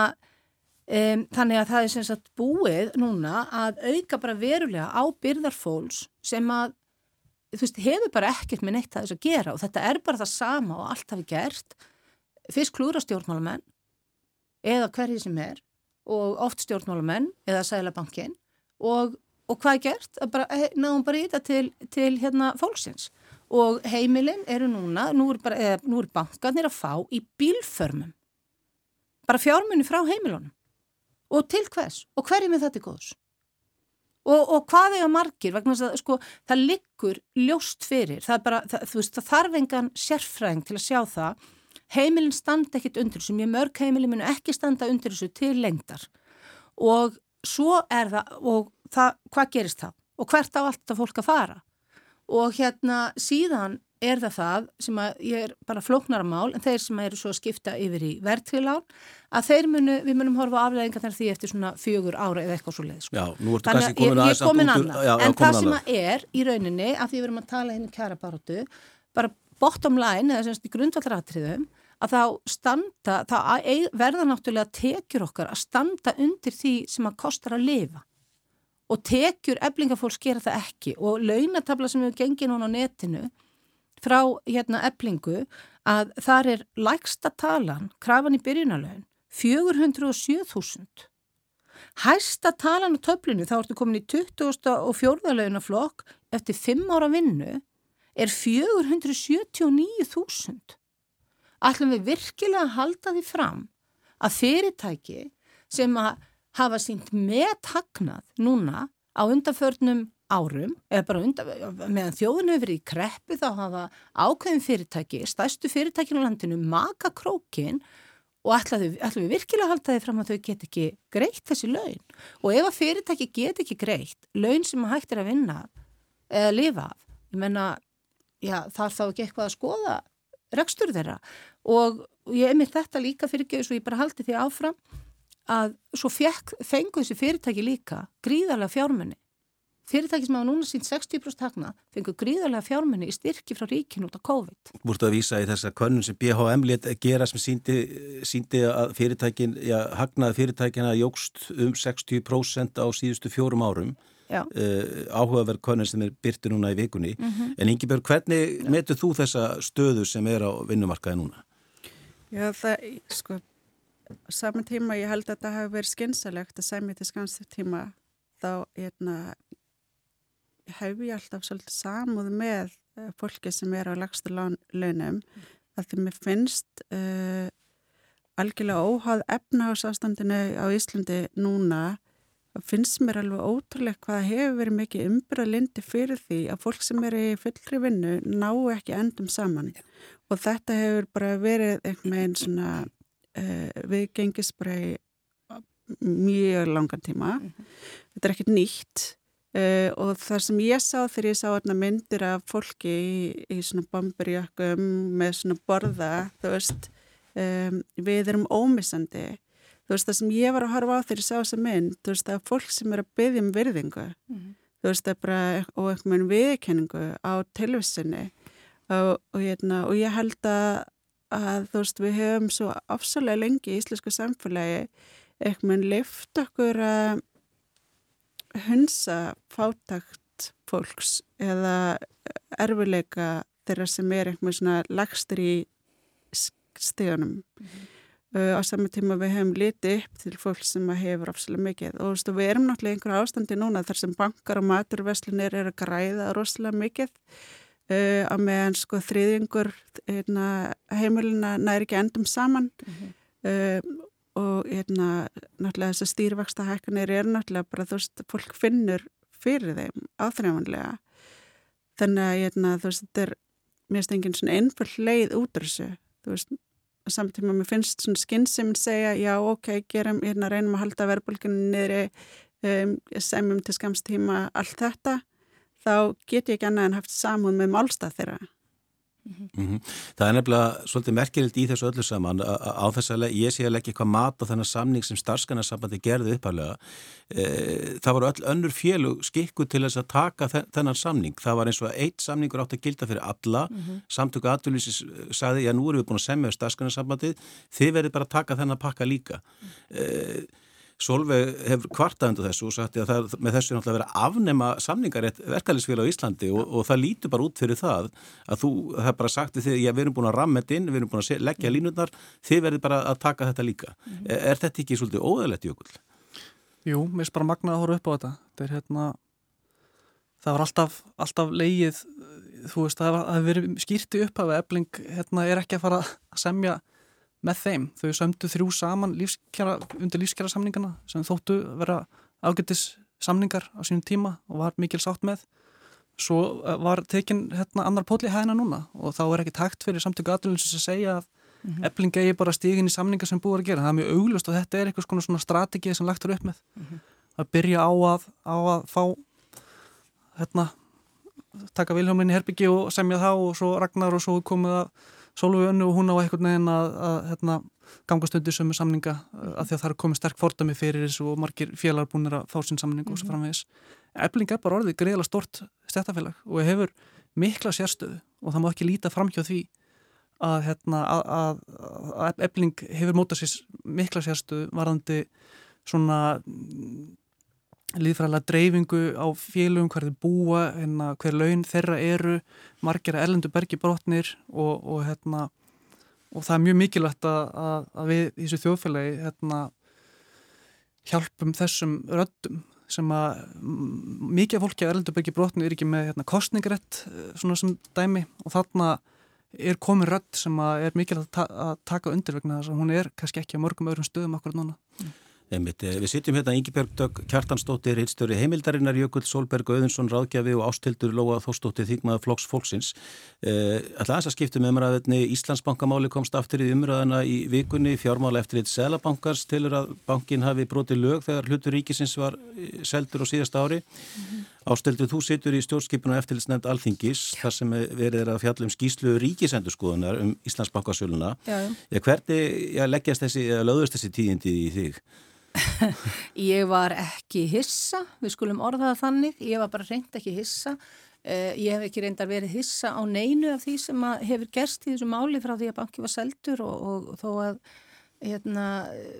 um, þannig að það er sem sagt búið núna að auka bara verulega á byrðarfólks sem að þú veist, hefur bara ekkert með neitt að þess að gera og þetta er bara það sama og allt hafi gert fyrst klúra stjórnmálamenn eða hverjið sem er og oft stjórnmálamenn eða sælabankin og og hvað er gert? Bara, náðum bara í þetta til, til hérna fólksins. Og heimilin eru núna, nú er, bara, eða, nú er bankanir að fá í bílförmum. Bara fjármunni frá heimilunum. Og til hvers? Og hverjum er þetta góðs og, og hvað er að margir? Vegna að sko, það liggur ljóst fyrir. Það, bara, það, veist, það þarf engan sérfræðing til að sjá það. Heimilin standa ekkit undir þessu, mjög mörg heimilin munu ekki standa undir þessu til lengdar. Og svo er það og það, hvað gerist það og hvert á allt það fólk að fara? Og hérna síðan er það það sem að ég er bara flóknara mál en þeir sem eru svo að skipta yfir í verðtrilán að þeir munu, við munum horfa aflegginga þar því eftir svona fjögur ára eða eitthvað svo leið sko. Já, nú ertu kannski komin aðeins að komin annað, já, já, en það sem að er í rauninni að því við erum að tala í kjara barótu bara bottom line eða semst í grundvallratriðum að þá standa, þá verða náttúrulega tekjur okkar að standa undir því sem að kostar að lifa. Og tekjur eflingafólks gera það ekki. Og launatabla sem við gengið núna á netinu frá hérna eflingu að þar er lægsta talan, krafan í byrjunalögn 407.000 hæsta talan á töflinu þá ertu komin í 20. og 4. launaflokk eftir 5 ára vinnu er 479.000 ætlum við virkilega að halda því fram að fyrirtæki sem að hafa sínt með tagnað núna á undanförnum árum, eða bara undan, meðan þjóðinu hefur verið í kreppu þá hafa ákveðin fyrirtæki, stærstu fyrirtækinu á landinu, maka krókin og ætlaðu, ætlaðu virkilega að halda því fram að þau get ekki greitt þessi laun. Og ef að fyrirtæki get ekki greitt laun sem að hægt er að vinna eða lifa af, ég menna já, þarf þá ekki eitthvað að skoða rekstur þeirra. Og ég er með þetta líka fyrir ekki og ég bara haldi því áfram að svo fekk, fengu þessi fyrirtæki líka gríðarlega fjármunni fyrirtæki sem hafa núna sínt 60% takna fengur gríðarlega fjármunni í styrki frá ríkin út á COVID. Múrtu að vísa í þessa könnun sem BHM let gera sem síndi, síndi að fyrirtækin, já, hagnaði fyrirtækina jógst um 60% á síðustu fjórum árum uh, áhugaverð könnun sem er byrti núna í vikunni. Mm -hmm. En Ingi Björg, hvernig metur þú þessa stöðu sem er á vinnumarkaði núna? Já, það, sko, saman tíma ég held að það hafi verið skynsalegt að semja til skamstur tíma þá, hérna, hef ég alltaf svolítið samúð með uh, fólki sem er á lagstu launum mm. að því mér finnst uh, algjörlega óháð efnahagsástandinu á Íslandi núna finnst mér alveg ótrúlega hvað hefur verið mikið umbyrðalindi fyrir því að fólk sem er í fullri vinnu ná ekki endum saman og þetta hefur bara verið einhvern veginn svona uh, viðgengis bara í mjög langan tíma mm -hmm. þetta er ekkert nýtt Uh, og það sem ég sá þegar ég sá myndir af fólki í, í svona bomberjökkum með svona borða þú veist um, við erum ómissandi. Þú veist það sem ég var að horfa á þegar ég sá þessa mynd þú veist það er fólk sem er að byggja um virðingu. Mm -hmm. þú veist það er bara og eitthvað með viðkenningu á tilvissinni. Og, og, hérna, og ég held að, að þú veist við hefum svo afsalega lengi í íslensku samfélagi eitthvað með lift okkur að hunsa fátakt fólks eða erfileika þeirra sem er eitthvað svona lagstur í stegunum mm -hmm. uh, á samme tíma við hefum litið upp til fólk sem hefur afslulega mikið og stu, við erum náttúrulega einhverja ástandi núna þar sem bankar og maturveslunir er að græða rosalega mikið uh, á meðan sko þriðjungur hérna, heimilina næri ekki endum saman mm -hmm. uh, og hérna, náttúrulega þess að stýrvaksta hækkanir er náttúrulega bara þú veist, fólk finnur fyrir þeim áþræfanlega þannig að hérna, þú veist, þetta er mér finnst enginn svona einföld leið út af þessu, þú veist, samtíma mér finnst svona skinn sem segja já, ok, gerum, hérna, reynum að halda verðbólkinu niðri um, semjum til skamstíma allt þetta þá get ég ekki annað en haft samúð með málstað þeirra Mm -hmm. Það er nefnilega svolítið merkelilt í þessu öllu saman á þess að ég sé að leggja eitthvað mat á þennan samning sem starfskannarsambandi gerði upphæflega e, það voru öll önnur félug skikku til þess að taka þennan samning það var eins og að eitt samningur átt að gilda fyrir alla mm -hmm. samtöku aðlýsis sagði já nú erum við búin að semja starfskannarsambandið þið verður bara að taka þennan pakka líka -hmm. e, Solveig hefur kvartað undir þessu og sagt að það, með þessu er náttúrulega að afnema samningarétt verkefælisfélag á Íslandi og, og það lítur bara út fyrir það að þú, það er bara sagt því að við erum búin að ramma þetta inn, við erum búin að leggja mm. línutnar, þið verður bara að taka þetta líka. Mm. Er, er þetta ekki svolítið óðalett jökul? Jú, mér er bara magnað að horfa upp á þetta. Þetta er hérna, það var alltaf, alltaf leið, þú veist, það hefur verið skýrti upp af að ebling hérna, er ekki að fara að semja með þeim. Þau sömdu þrjú saman lífskjara, undir lífskjara samningana sem þóttu vera ágættis samningar á sínum tíma og var mikil sátt með. Svo eh, var tekinn hérna, annar pótli hæðina núna og þá er ekki takt fyrir samtöku aðlunins að segja að mm -hmm. ebling eigi bara stígin í samningar sem búið að gera. Það er mjög auglust og þetta er eitthvað svona strategið sem lagt er upp með. Mm -hmm. Að byrja á að, á að fá hérna, taka Vilhelmin í herbyggi og semja þá og svo Ragnar og svo komið að Solveig Önnu og hún á eitthvað neginn að, að hérna, ganga stundir sömu samninga mm. að því að það er komið sterk fordami fyrir þessu og margir félagar búinir að fá sín samning og svo mhm. framvegis. Ebling er bara orðið greiðilega stort stættafélag og hefur mikla sérstöðu og það má ekki líta fram hjá því að, hérna, að, að Ebling hefur mótað sér mikla sérstöðu varðandi svona líðfræðilega dreifingu á félugum hverði búa, hérna, hver laun þeirra eru, margir að ellendu bergi brotnir og, og, hérna, og það er mjög mikilvægt að, að við í þessu þjóðfélagi hérna, hjálpum þessum röddum sem að mikið af fólki að ellendu bergi brotnir er ekki með hérna, kostningarætt eh, svona sem dæmi og þarna er komin rödd sem er mikilvægt að, ta að taka undir vegna þess að hún er kannski ekki á mörgum öðrum stöðum akkurat núna. Mm. Einmitt, eh, við sitjum hérna Íngibjörg Dögg Kjartansdóttir, heilstöri heimildarinnar Jökull Solberg Auðunsson Ráðgjafi og Ástildur Lóa Þórsdóttir Þýgmaður Flóks Fólksins. Eh, Alltaf þess að skiptum umræðinni Íslandsbankamáli komst aftur í umræðina í vikunni. Fjármála eftir eitt selabankars tilur að bankin hafi brotið lög þegar hlutur ríkisins var eh, seldur á síðasta ári. Mm -hmm. Ástildur, þú situr í stjórnskipinu eftirlitsnefnd Alþingis þar sem verið er að fjalla um skýslu ríkisendurskoðunar um Íslandsbankasöluna. Hvernig leggjast þessi, löðust þessi tíðindi í þig? Ég var ekki hissa, við skulum orðaða þannig, ég var bara reynd ekki hissa, uh, ég hef ekki reyndar verið hissa á neinu af því sem hefur gerst í þessu máli frá því að banki var seldur og, og, og þó að hérna,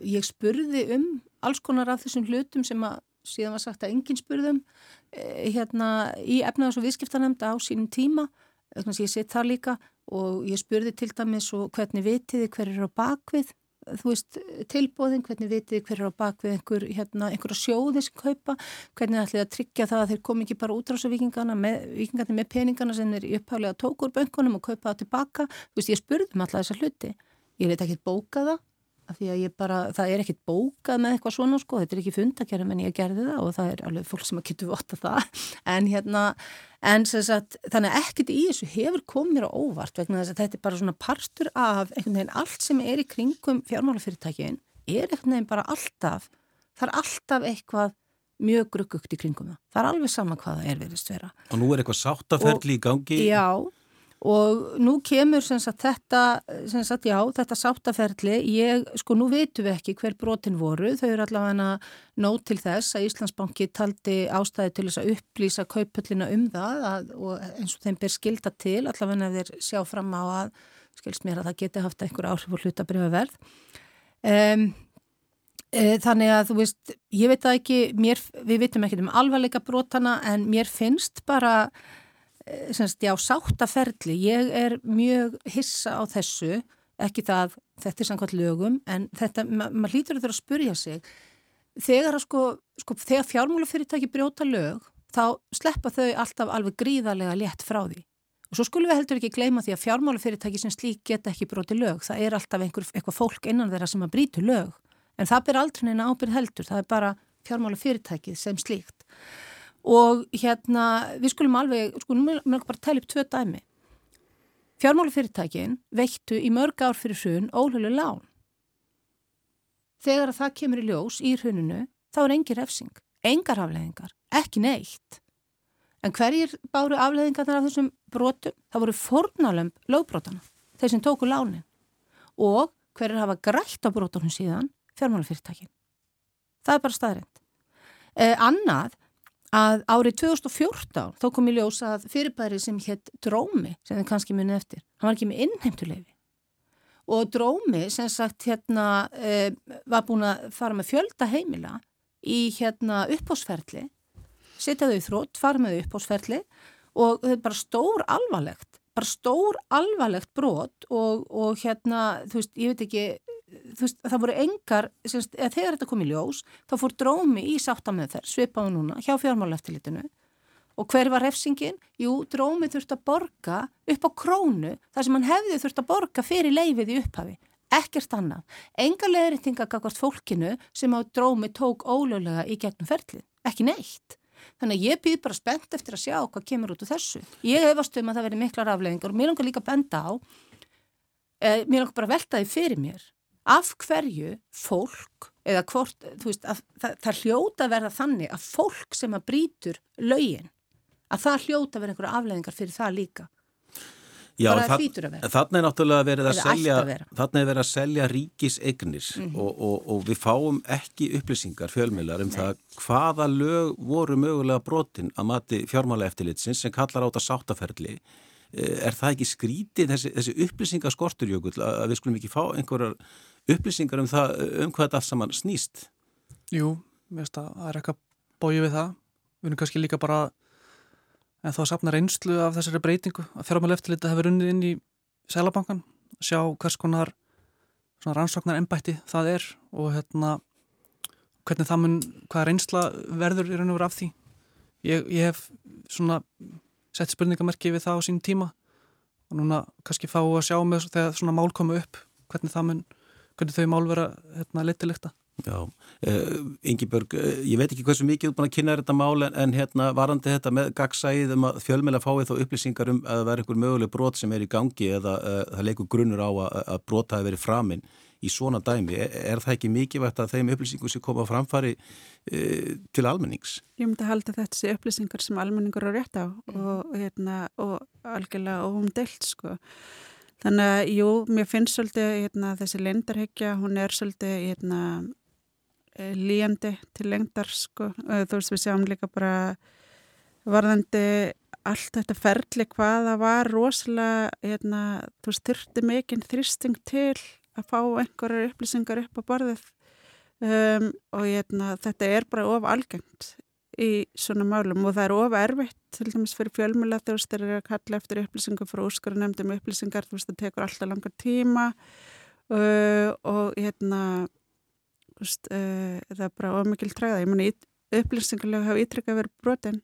ég spurði um alls konar af þessum hlutum sem að síðan var sagt að enginn spurðum uh, hérna, í efnaðs- og viðskiptanemnda á sínum tíma, þannig að ég sitt þar líka og ég spurði til dæmis og hvernig vitiði hver er á bakvið þú veist, tilbóðin, hvernig vitið hver er á bakvið einhver, hérna, einhverja sjóði sem kaupa, hvernig ætlið að tryggja það að þeir komi ekki bara útráðs á vikingana með, vikingana með peningana sem er upphálega tókur bönkunum og kaupa það tilbaka, þú veist, ég spurði um alltaf þessa hluti, ég leti ekki bóka það af því að ég bara, það er ekkit bókað með eitthvað svona sko, þetta er ekki fundakerðum en ég gerði það og það er alveg fólk sem að getur vota það, en hérna en sagt, þannig að ekkit í þessu hefur komið mér á óvart vegna þess að þetta er bara svona partur af einhvern veginn allt sem er í kringum fjármálafyrirtækin er einhvern veginn bara alltaf það er alltaf eitthvað mjög gruggugt í kringum það, það er alveg sama hvað það er veriðst vera. Og nú er eitthvað sáttaferli í gangi? Já, og nú kemur sagt, þetta, sagt, já, þetta sáttaferli, ég, sko nú veitum við ekki hver brotin voru, þau eru allavega nót til þess að Íslandsbanki taldi ástæði til þess að upplýsa kaupöllina um það að, og eins og þeim ber skilda til, allavega ef þeir sjá fram á að, skilst mér að það geti haft einhver áhrif og hlutabrifaverð. Um, e, þannig að þú veist, ég veit að ekki, mér, við vitum ekki um alvarleika brotana en mér finnst bara semst, já, sáttaferli, ég er mjög hissa á þessu, ekki það, þetta er samkvæmt lögum, en þetta, ma maður hlýtur að þurfa að spurja sig, þegar, sko, sko, þegar fjármálafyrirtæki brjóta lög, þá sleppa þau alltaf alveg gríðarlega létt frá því. Og svo skulum við heldur ekki gleyma því að fjármálafyrirtæki sem slík geta ekki broti lög, það er alltaf einhver, eitthvað fólk innan þeirra sem að brítu lög, en það ber aldrei neina ábyrð heldur, það er bara fjármálafyrirtækið sem slíkt og hérna við skulum alveg, skulum við bara tæla upp tvö dæmi. Fjármálufyrirtækin veittu í mörg ár fyrir hrun ólölu lán. Þegar að það kemur í ljós í hruninu þá er engin refsing, engar afleðingar, ekki neitt. En hverjir báru afleðingarnar af þessum brotum? Það voru fornalömp lögbrótana, þeir sem tóku lánin. Og hverjir hafa grætt á brotunum síðan? Fjármálufyrirtækin. Það er bara staðrind. Eh, annað, að árið 2014 þá kom í ljós að fyrirbæri sem hétt Drómi, sem þið kannski munið eftir, hann var ekki með innheimtuleifi og Drómi sem sagt hérna e, var búin að fara með fjölda heimila í hérna uppásferðli, setja þau í þrótt, fara með uppásferðli og þetta er bara stór alvarlegt, bara stór alvarlegt brot og, og hérna, þú veist, ég veit ekki veist, það voru engar, semst, þegar þetta kom í ljós, þá fór drómi í sáttamöð þær, svipaðu núna, hjá fjármáleftilitinu Og hver var refsingin? Jú, drómið þurft að borga upp á krónu þar sem hann hefði þurft að borga fyrir leifið í upphafi. Ekkert annað. Enga leðritinga gagvart fólkinu sem á drómi tók ólöglega í gegnum ferlið. Ekki neitt. Þannig að ég býð bara spennt eftir að sjá hvað kemur út úr þessu. Ég hefast um að það veri miklar afleggingar og mér langar líka að benda á, eh, mér langar bara að velta því fyrir mér. Af hverju fólk, eða hvort, þú veist, að, það, það hljóta verða þannig að fólk sem að brítur lögin að það hljóta verið einhverja afleðingar fyrir það líka. Já. Þannig er náttúrulega verið að selja, að vera. þannig er verið að selja ríkiseignir Mhm. og, og, og við fáum ekki upplýsingar fjölmiðlar um það hvaða lög voru mögulega brotin að mati fjármála eftirlitsins sem kallar á þetta sáttaferli. Eh, Er það ekki skrítið þessi, þessi upplýsingaskortur, Jökull, að við skulum ekki fá einhverjar upplýsingar um það um hvað þetta allt saman snýst? Jú, mér finnst að það er eitthvað bóið við það. Við erum kannski líka bara en þá sapna reynslu af þessari breytingu að fjármála eftirlita hefur unnið inn í Sælabankan, sjá hvers konar svona rannsóknar embætti það er og hérna hvernig það mun, hvaða reynsla verður í raun og veru af því. Ég, ég hef svona sett spurningamerki við það á sín tíma og núna kannski fá að sjá með þegar svona mál komu upp hvernig það mun, hvernig þau mál vera hérna litilegt Já, uh, Ingibjörg, uh, ég veit ekki hversu mikið þú búin að kynna þetta mál en, en hérna varandi þetta með gagsæðið um að fjölmjöla fáið þá upplýsingar um að það verður einhver möguleg brot sem er í gangi eða uh, það leikur grunnur á að, að brot hafi verið framinn í svona dæmi. Er, er það ekki mikilvægt að þeim upplýsingum sem koma á framfari uh, til almennings? Ég myndi að halda þetta sé upplýsingar sem almenningur er rétt á og, hérna, og algjörlega óumdelt sko. Þannig að jú, mér finnst svolítið hérna, þessi lendarhyggja, hún er svolítið hérna, eh, líjandi til lengdar sko. Eh, Þú veist við sjáum líka bara varðandi allt þetta ferli hvaða var rosalega, hérna, þú veist, þurfti mikinn þrýsting til að fá einhverjar upplýsingar upp á borðið um, og hérna, þetta er bara of algengt í svona málum og það er of erfitt til dæmis fyrir fjölmjöla veist þeir eru að kalla eftir upplýsingum frá úrskur og nefndum upplýsingar, þú veist það tekur alltaf langar tíma uh, og hérna veist, uh, það er bara of mikil træða ég meni upplýsingarlega hafa ítrykkað verið brotin.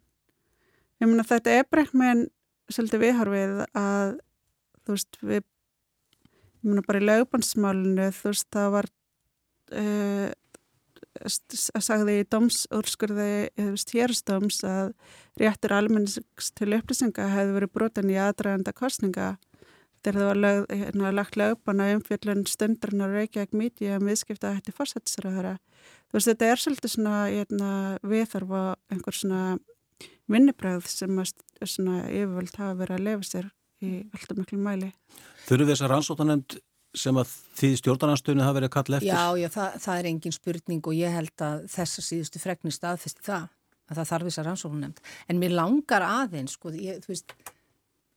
Ég meni þetta er bara ekki með svolítið viðhorfið að þú veist við ég meni bara í lögbansmálinu þú veist það var uh, sagði í domsúrskurði stjérnstóms að réttur almennings til upplýsinga hefði verið brotin í aðdraganda kostninga þegar það var lög, hérna, lagt lögbana umfjöldun stundurinn á Reykjavík míti að miðskipta hætti fórsættisræðara. Þú veist, þetta er svolítið svona hérna, viðþarf og einhver svona vinnibræð sem að svona yfirvöld hafa verið að lefa sér í alltaf miklu mæli. Þurfu þessar rannsótanemnd sem að því stjórnarnarstöðinu hafa verið að kalla eftir? Já, já, það, það er engin spurning og ég held að þessa síðustu frekni staðfesti það, að það þarf þessar rannsóknum nefnd. En mér langar aðeins, sko, ég, þú veist,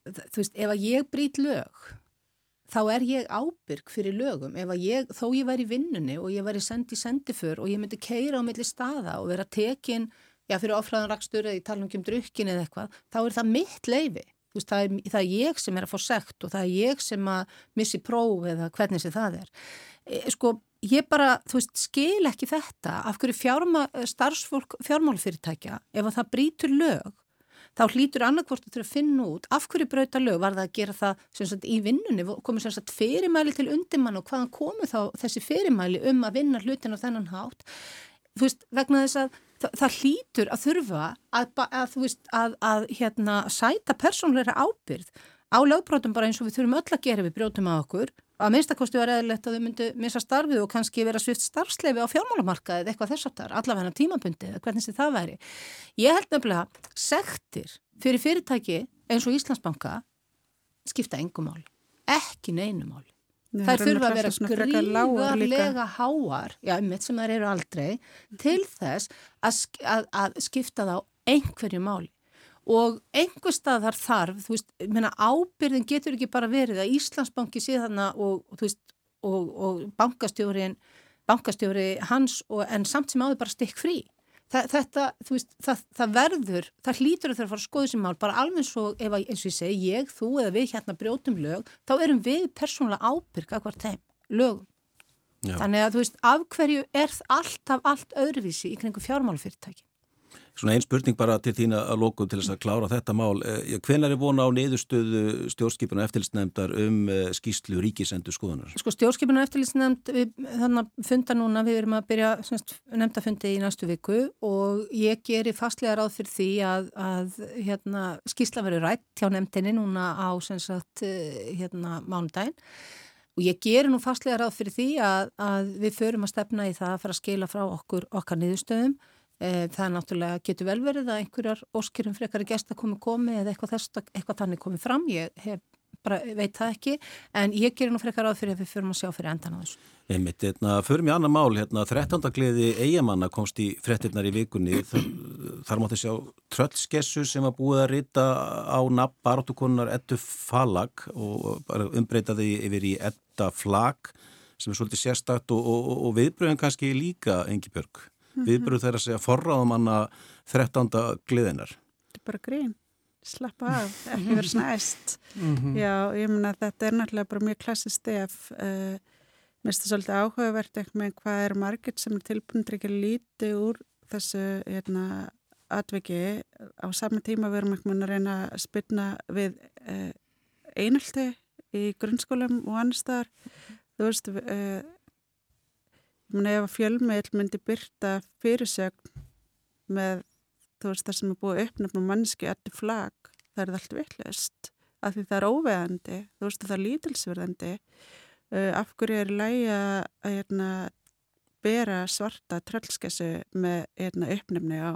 þú veist, ef að ég brýt lög, þá er ég ábyrg fyrir lögum. Að ég, þó ég væri í vinnunni og ég væri sendi sendiför og ég myndi keira á milli staða og vera tekin, já, fyrir áfræðan rakstur eða í talum um drukkin eða eitthvað, þá er það mitt leifi. Veist, það, er, það er ég sem er að fá sekt og það er ég sem að missi próf eða hvernig sem það er. E, sko, ég bara, þú veist, skil ekki þetta. Af hverju fjárma, starfsfólk fjármálfyrirtækja, ef að það brítur lög, þá hlýtur annarkvort að þurfa að finna út af hverju brauta lög, var það að gera það sagt, í vinnunni, komið sem sagt fyrirmæli til undirmann og hvaðan komið þá þessi fyrirmæli um að vinna hlutin á þennan hátt, þú veist, vegna þess að það, það hlýtur að þurfa að, að veist, að, að hérna sæta persónleira ábyrð á lögbrótum bara eins og við þurfum öll að gera við brjótum á okkur, að minnstakosti var eðlilegt að þau myndu missa starfið og kannski vera svift starfsleifi á fjármálamarkaðið eitthvað þess aftar, allavega tímabundið eða hvernig sem það væri. Ég held nefnilega sektir fyrir fyrirtæki eins og Íslandsbanka skipta engum mál, ekki neinu Það þurfa að vera gríðarlega háar, já, mitt sem þær eru aldrei, til þess að, að, að skipta þá einhverju máli. Og einhver stað þar þarf, þú veist, menna ábyrðin getur ekki bara verið að Íslandsbanki sé þarna og, þú veist, og, og bankastjórin, bankastjóri hans og, en samt sem áður bara stikk frí. Þa, þetta, þú veist, það, það verður, það hlýtur að það fara að skoða sem mál, bara alveg svo, ef að, eins og ég segi, ég, þú eða við hérna brjótum lög, þá erum við persónulega ábyrg að hvert þeim lögum. Já. Þannig að, þú veist, af hverju er alltaf allt öðruvísi í kringu fjármálfyrirtæki? Svona einn spurning bara til þín að lókum til þess að klára þetta mál. Eh, Hven er vona á neyðustöðu stjórnskipinu eftirlitsnefndar um eh, skýslu ríkisendur skoðunar? Sko stjórnskipinu eftirlitsnefnd, þannig að funda núna, við erum að byrja nefndafundi í næstu viku og ég gerir fastlega ráð fyrir því að, að hérna, skýsla verður rætt hjá nefndinni núna á sagt, eh, hérna, mánudaginn og ég gerir nú fastlega ráð fyrir því að, að við förum að stefna í það að fara að skila frá okkur okkar niðurstöðum það er náttúrulega, getur vel verið að einhverjar óskirum frekar gesta komi komi eða eitthvað, þess, eitthvað þannig komi fram, ég hef, bara veit það ekki, en ég gerir nú frekar áð fyrir að við förum að sjá fyrir endan á þessu. Einmitt, hérna, förum í annar mál, hérna, 13. gleði eigamanna komst í frettinnar í vikunni, þar, þar mátti sjá tröllskessu sem var búið að rita á nafn barátukonunar Ettu Falag og umbreytaði yfir í Etta Flag sem er svolítið sérstakt og, og, og viðbröðin kannski líka engi björg. -hmm. viðbröð þeirra segja að 13. gliðinar. Þetta er bara grín, slappa af, ekki verið snæst. Mm -hmm. Já, ég menna að þetta er náttúrulega bara mjög klassist stef. Uh, mér finnst það svolítið áhugavert eitthvað með hvað er margir sem er tilbúinir ekki lítið úr þessu hérna, atveki. Á saman tíma við að reyna að spilna við uh, einhaldi í grunnskólum og annar staðar. Þú veist, uh, ef fjölmeil myndi byrta fyrirsögn með veist, það sem er búið að uppnefna mannski eftir flag, það er allt vittlust af því það er óveðandi þú veist það er lítilsverðandi uh, af hverju er lægi að hérna, bera svarta tröllskessu með hérna, uppnefni á?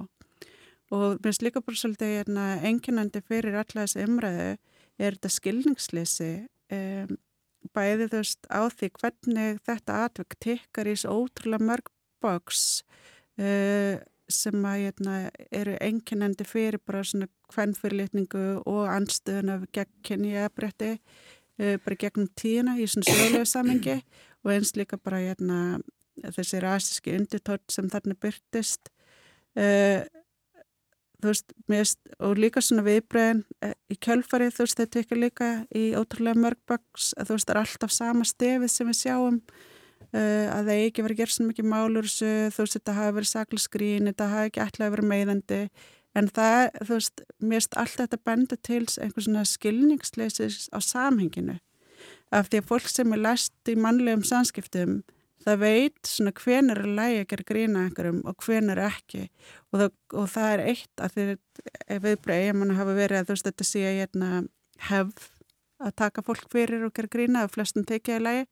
Og mér finnst líka bara svolítið hérna, enginandi fyrir alla þessi umræðu er þetta skilningsleysi um, bæði þú veist á því hvernig þetta atvökk tekkar í þessu ótrúlega mörg boks uh, sem að hérna, eru enginandi fyrir bara svona hvernfyrirlitningu og anstöðuna gegn kynniðabrætti uh, bara gegnum tíuna í svona sögulegu samengi og eins líka bara hérna, þessi rasiski undirtótt sem þarna byrtist uh, þú veist, mest, og líka svona viðbröðin eh, í kjölfarið, þú veist, þetta ekki líka í ótrúlega mörgböks, þú veist, það er alltaf sama stefið sem við sjáum uh, að það ekki verið að gera svona mikið málur þú veist, þetta hafi verið saklisgrín þetta hafi ekki alltaf verið meðandi en það, þú veist, mest allt þetta benda til einhvers svona skilningsleisis á samhenginu. Af því að fólk sem er læst í mannlegum samskiptum það veit svona hven er að lægi að gera grína einhverjum og hven er ekki. Og það, og það er eitt að því viðbröði ég manna hafa verið að þú veist þetta sé ég hérna hefð að taka fólk fyrir og gera grína og flestum tekja í lægi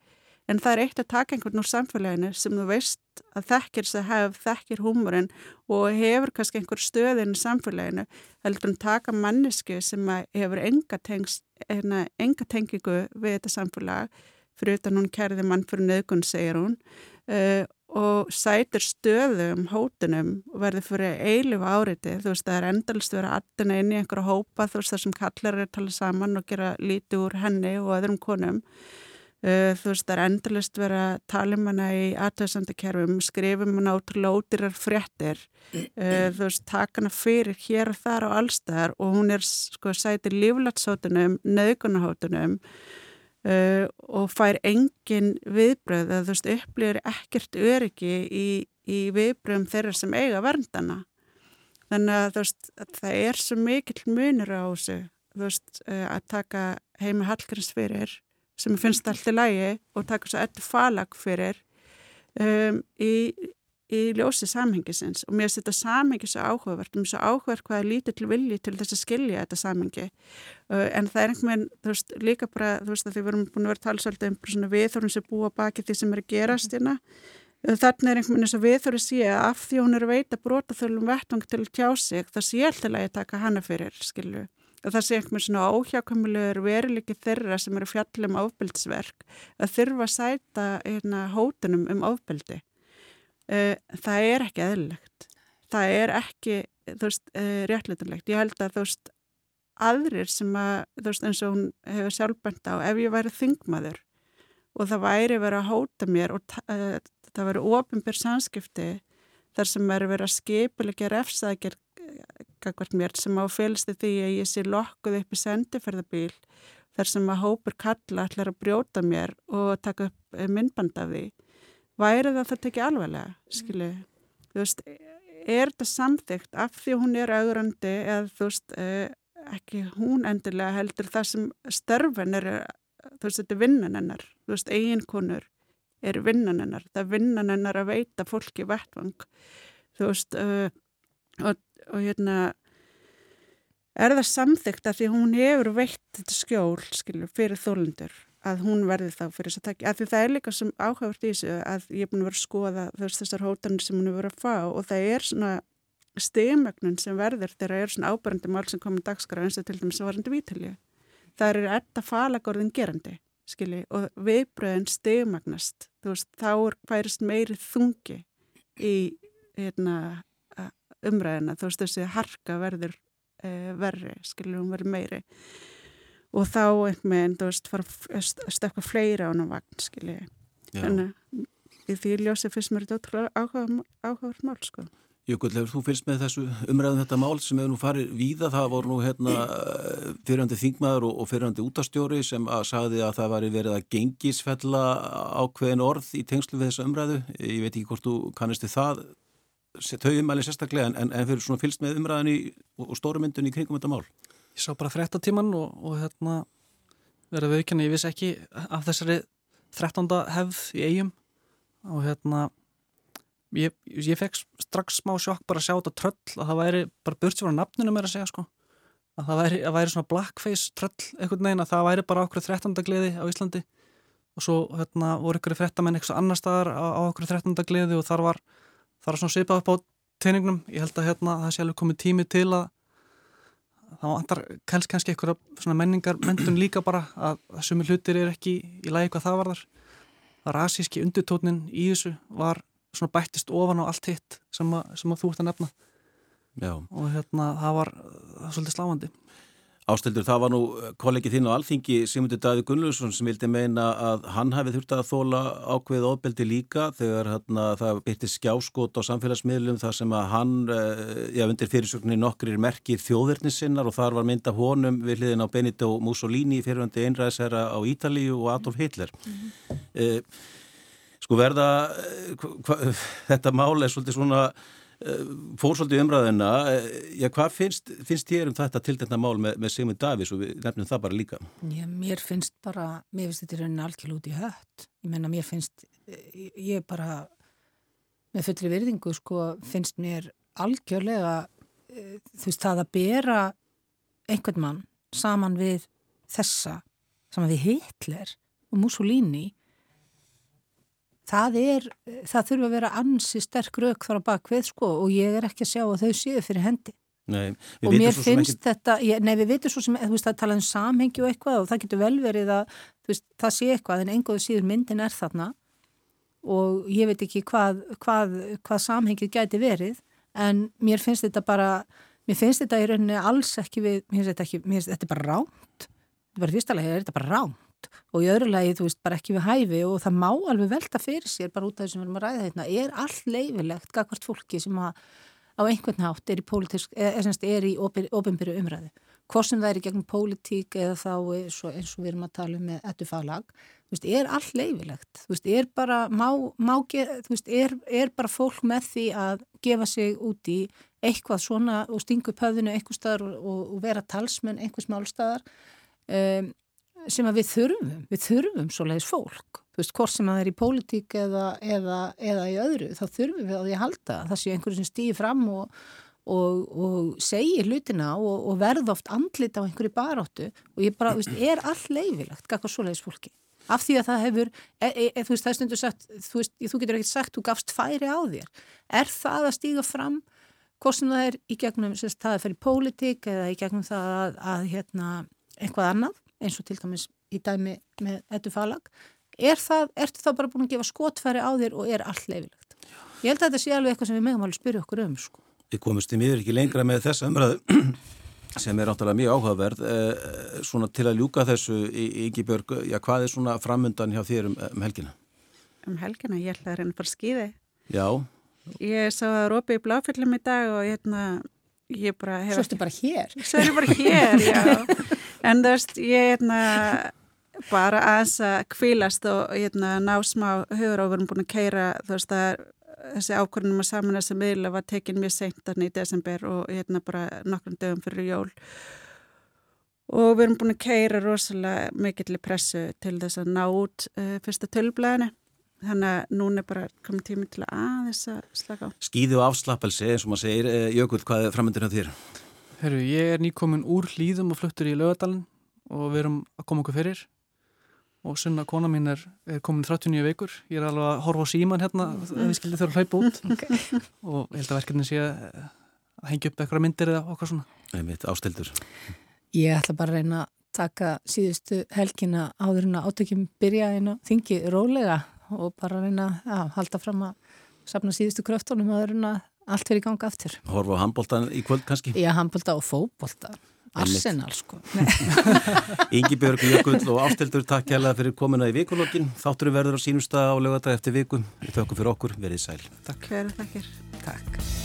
en það er eitt að taka einhvern úr samfélaginu sem þú veist að þekkir þess að hefð, þekkir húmurinn og hefur kannski einhver stöðin í samfélaginu heldur en taka mannesku sem hefur enga, tengst, hérna, enga tengingu við þetta samfélag fyrir utan hún kærði mann fyrir nögun, segir hún, uh, og sætir stöðum hótunum og verður fyrir eilifu áriti. Þú veist, það er endalist að aðdina inn í einhverja hópa, þú veist, það sem kallar er að tala saman og gera lítið úr henni og öðrum konum. Uh, þú veist, það er endalist að tala um hana í aðtöðsandakerfum, skrifum hana ótrúlega ódýrar fréttir, uh, þú veist, taka hana fyrir hér og þar og allstaðar og hún er, sko, sætir líflatshótunum, nögunahótunum, uh, og fær engin viðbröð eða þú veist upplýður ekkert öryggi í, í viðbröðum þeirra sem eiga verndana. Þannig að þú veist að það er svo mikill munur á þessu þú veist uh, að taka heimi Hallgríms fyrir sem finnst allt í lægi og taka svo ettu falag fyrir um, í í ljósi samhengisins. Og mér finnst þetta samhengi svo áhugavert, mér finnst svo áhugavert hvað er lítið til vilji til þess að skilja þetta samhengi. Uh, en það er einhvern veginn, þú veist, líka bara þú veist að því við erum búin að vera talsvöldu um svona viðþórun sem búa baki því sem er að gerast hérna, uh, þannig er einhvern veginn eins og viðþóru sé að af því hún er að veita brota þölum vettvang til að tjá sig það sé alltaf að taka hana fyrir, skilju. Og það sé einhvern svona óhjákvæmulegur verilegi þeirra sem eru fjallum ábyldsverk að þurfa að sæta hérna, hótunum um ábyldi uh, það er ekki eðlilegt. Það er ekki þú veist, uh, réttleitilegt ég held að þú veist, aðrir sem að þú veist, eins og hún hefur sjálfbænt á ef ég væri þingmaður og það væri verið að hóta mér og uh, það væri ofinbyr samskipti þar sem væri verið að skipilegja refsaðger kakvart mér sem á félsti því að ég sé lokkuð upp í sendiferðabíl þar sem að hópur kalla allar að brjóta mér og taka upp myndband af því væri það þetta ekki alveglega, skilu þú veist, er þetta samþygt af því hún er augrandi eða þú veist, uh, ekki hún endilega heldur það sem störfin er, þú veist, þetta er vinnan hennar, þú veist, eiginkonur er vinnan hennar, það er vinnan hennar að veita fólki vettvang, þú veist, uh, og, og hérna, er það samþygt af því hún hefur veitt þetta skjól, skilur, fyrir þólundur að hún verði þá fyrir þess að takja af því það er líka sem áhagvart í þessu að ég er búin að vera að skoða þessar hótanir sem hún er verið að fá og það er svona stegmögnun sem verður þegar það er svona ábærandi mál sem komið dagskraf eins og til dæmis varandi vítalju það er etta falagorðin gerandi skilji og viðbröðin stegmögnast þú veist þá færist meiri þungi í hérna, umræðina þú veist þessi harka verður e, verri skilji hún verður meiri og þá einhvern veginn, þú veist, fara að stökka fleira á hann á vagn, skilji. Þannig að því ljósið fyrst mér þetta ótrúlega áhugaður mál, sko. Jökull, hefur þú fyrst með þessu umræðum þetta mál sem hefur nú farið víða, það voru nú hérna fyrirhandi þingmaður og, og fyrirhandi útastjóri sem að sagði að það var verið að gengisfella ákveðin orð í tengslu við þessa umræðu. Ég veit ekki hvort þú kannistu það, þau umæli sérstaklega, en, en fyrir svona fylst með umræðinni og, og stórumyndunni í kringum þetta mál ég sá bara fréttatíman og, og hérna verið viðkynni, ég vissi ekki af þessari 13. hefð í eigum og hérna ég, ég fekk strax smá sjokk bara að sjá þetta tröll að það væri bara burt sér á nafnunum er að segja sko að það væri, að væri svona blackface tröll einhvern veginn að það væri bara okkur 13. gleði á Íslandi og svo hérna voru ykkur fréttamenn eitthvað annar staðar á, á okkur 13. gleði og þar var þar var svona svipað upp á teiningnum ég held að hérna það sé alveg komið tími til að þá vantar kels kannski eitthvað menningar mentun líka bara að sumi hlutir er ekki í lagi hvað það var þar að rasíski undirtótnin í þessu var svona bættist ofan á allt hitt sem, að, sem að þú ert að nefna. Já. og hérna það var það svolítið sláandi Ástildur, það var nú kollegið þín á Alþingi Simundur Daði Gunnlaugsson sem vildi meina að hann hafi þurft að þóla ákveð ofbeldi líka þegar hérna, það byrti skjáskot á samfélagsmiðlum þar sem að hann, eh, já, undir fyrirsöknir nokkrir merkir þjóðverðnissinnar og þar var mynda honum við hliðin á Benito Mussolini fyrirvöndi einræðsherra á Ítalíu og Adolf Hitler. Mm -hmm. eh, sko verða, eh, hva, þetta mál er svolítið svona Eh, fór svolítið umræðina eh, já, hvað finnst, finnst þér um þetta til þetta mál með, með Sigmund Davís og við nefnum það bara líka. Já, mér finnst bara, mér finnst þetta raunin algjörl út í hött. Ég menna mér finnst eh, ég bara með fullri virðingu sko finnst mér algjörlega þú veist það að bera einhvern mann saman við þessa saman við Hitler og Mussolini það er, það þurfa að vera ansi sterk rauk þar á bakvið sko og ég er ekki að sjá að þau séu fyrir hendi. Nei, og mér finnst ekki... þetta ég, nei við veitum svo sem, þú veist það tala um samhengi og eitthvað og það getur vel verið að veist, það sé eitthvað en engoðu síður myndin er þarna. Og ég veit ekki hvað, hvað, hvað samhengið gæti verið en mér finnst þetta bara mér finnst þetta í rauninni alls ekki við, mér finnst þetta ekki, mér finnst þetta bara ránt þetta er bara fyrstalega, þetta er bara ránt og í öðru lagi, þú veist, bara ekki við hæfi og það má alveg velta fyrir sér bara út af þessum við erum að ræða þetta, er all leifilegt gagvart fólki sem að á einhvern hátt er í er, er í ofinbyrju umræðu. Hvort sem það er í gegnum pólitík eða þá eins og, eins og við erum að tala um með ettu falag, þú veist, er all leifilegt, þú veist, er bara má, má þú veist, er, er bara fólk með því að gefa sig út í eitthvað svona og stingu pöðinu eitthvað staðar og, og, vera talsmenn einhvers málstaðar? Um, sem að við þurfum, við þurfum svo leiðis fólk, þú veist, hvort sem að það er í pólitík eða, eða, eða í öðru, þá þurfum við að því að halda, það sé einhverju sem stýðir fram og, og, og segir hlutina og, og verð oft andlit á einhverju baráttu. Og ég bara, þú veist, er all leifilegt, gaka svo leiðis fólki, af því að það hefur, e, e, e, þú veist, það er stundu sagt, þú veist, þú getur ekkert sagt, þú gafst færi á þér, er það að stíga fram, hvort sem það er í gegnum, það er fyrir pólitík eða í gegnum það að, að hérna, eitthvað annað eins og til dæmis í dæmi með ettu falag er það, ertu þá bara búin að gefa skotfæri á þér og er allt leifilegt ég held að þetta sé alveg eitthvað sem við megum alveg spyrja okkur um sko. Við komumst í miður ekki lengra með þessa umræðu sem er áttalega mjög áhugaverð eh, svona til að ljúka þessu í Ígibjörg, já hvað er svona framundan hjá þér um, um helgina? Um helgina, ég ætla að reyna bara skýði Já. Ég sá að Rópi í bláfjöldum í dag og hérna ég bara hef... Svo ertu bara hér. Svo er ég bara hér, já en þú veist, ég hérna bara aðeins að kvílast og hérna ná smá erum búin að keira þú veist, það er þessi ákvörnum að saman þess að miðla var tekin mjög seint í desember og hérna bara nokkrum dögum fyrir jól og við erum búin að keira rosalega mikill í pressu til þess að ná út uh, fyrsta tölblæðinu þannig að núna er bara komið tími til að aðeins að slaka á. Skýði og afslappelsi eins og maður segir, eh, Jökull, hvað er framöndir á þér? Herru, ég er nýkomin úr hlýðum og fluttur í lögadalinn og við erum að koma okkur fyrir og sunna kona mín er, er komin 39 veikur, ég er alveg að horfa á síman hérna, mm. við skildum þurfa að hlaupa út okay. og ég held að verkefni sé að hengja upp eitthvað myndir eða okkar svona. Nei mitt, ástildur. Ég ætla bara að reyna að taka síðustu helgina áður en að átökjum byrja inn á þingi rólega og bara reyna að halda fram að sapna síðustu kröftunum áður en að allt verið í ganga aftur. Horfa á handbóltan í kvöld kannski? Já, handbólta og fókbólta. Arsenal sko. Ingi Björg, Jökull og Ástildur, takk kærlega fyrir komuna í vikulokkin. Þátturum verður á sínumstað á lögadag eftir viku. Við tökum fyrir okkur, verið sæl. Takk. Takk. Takk.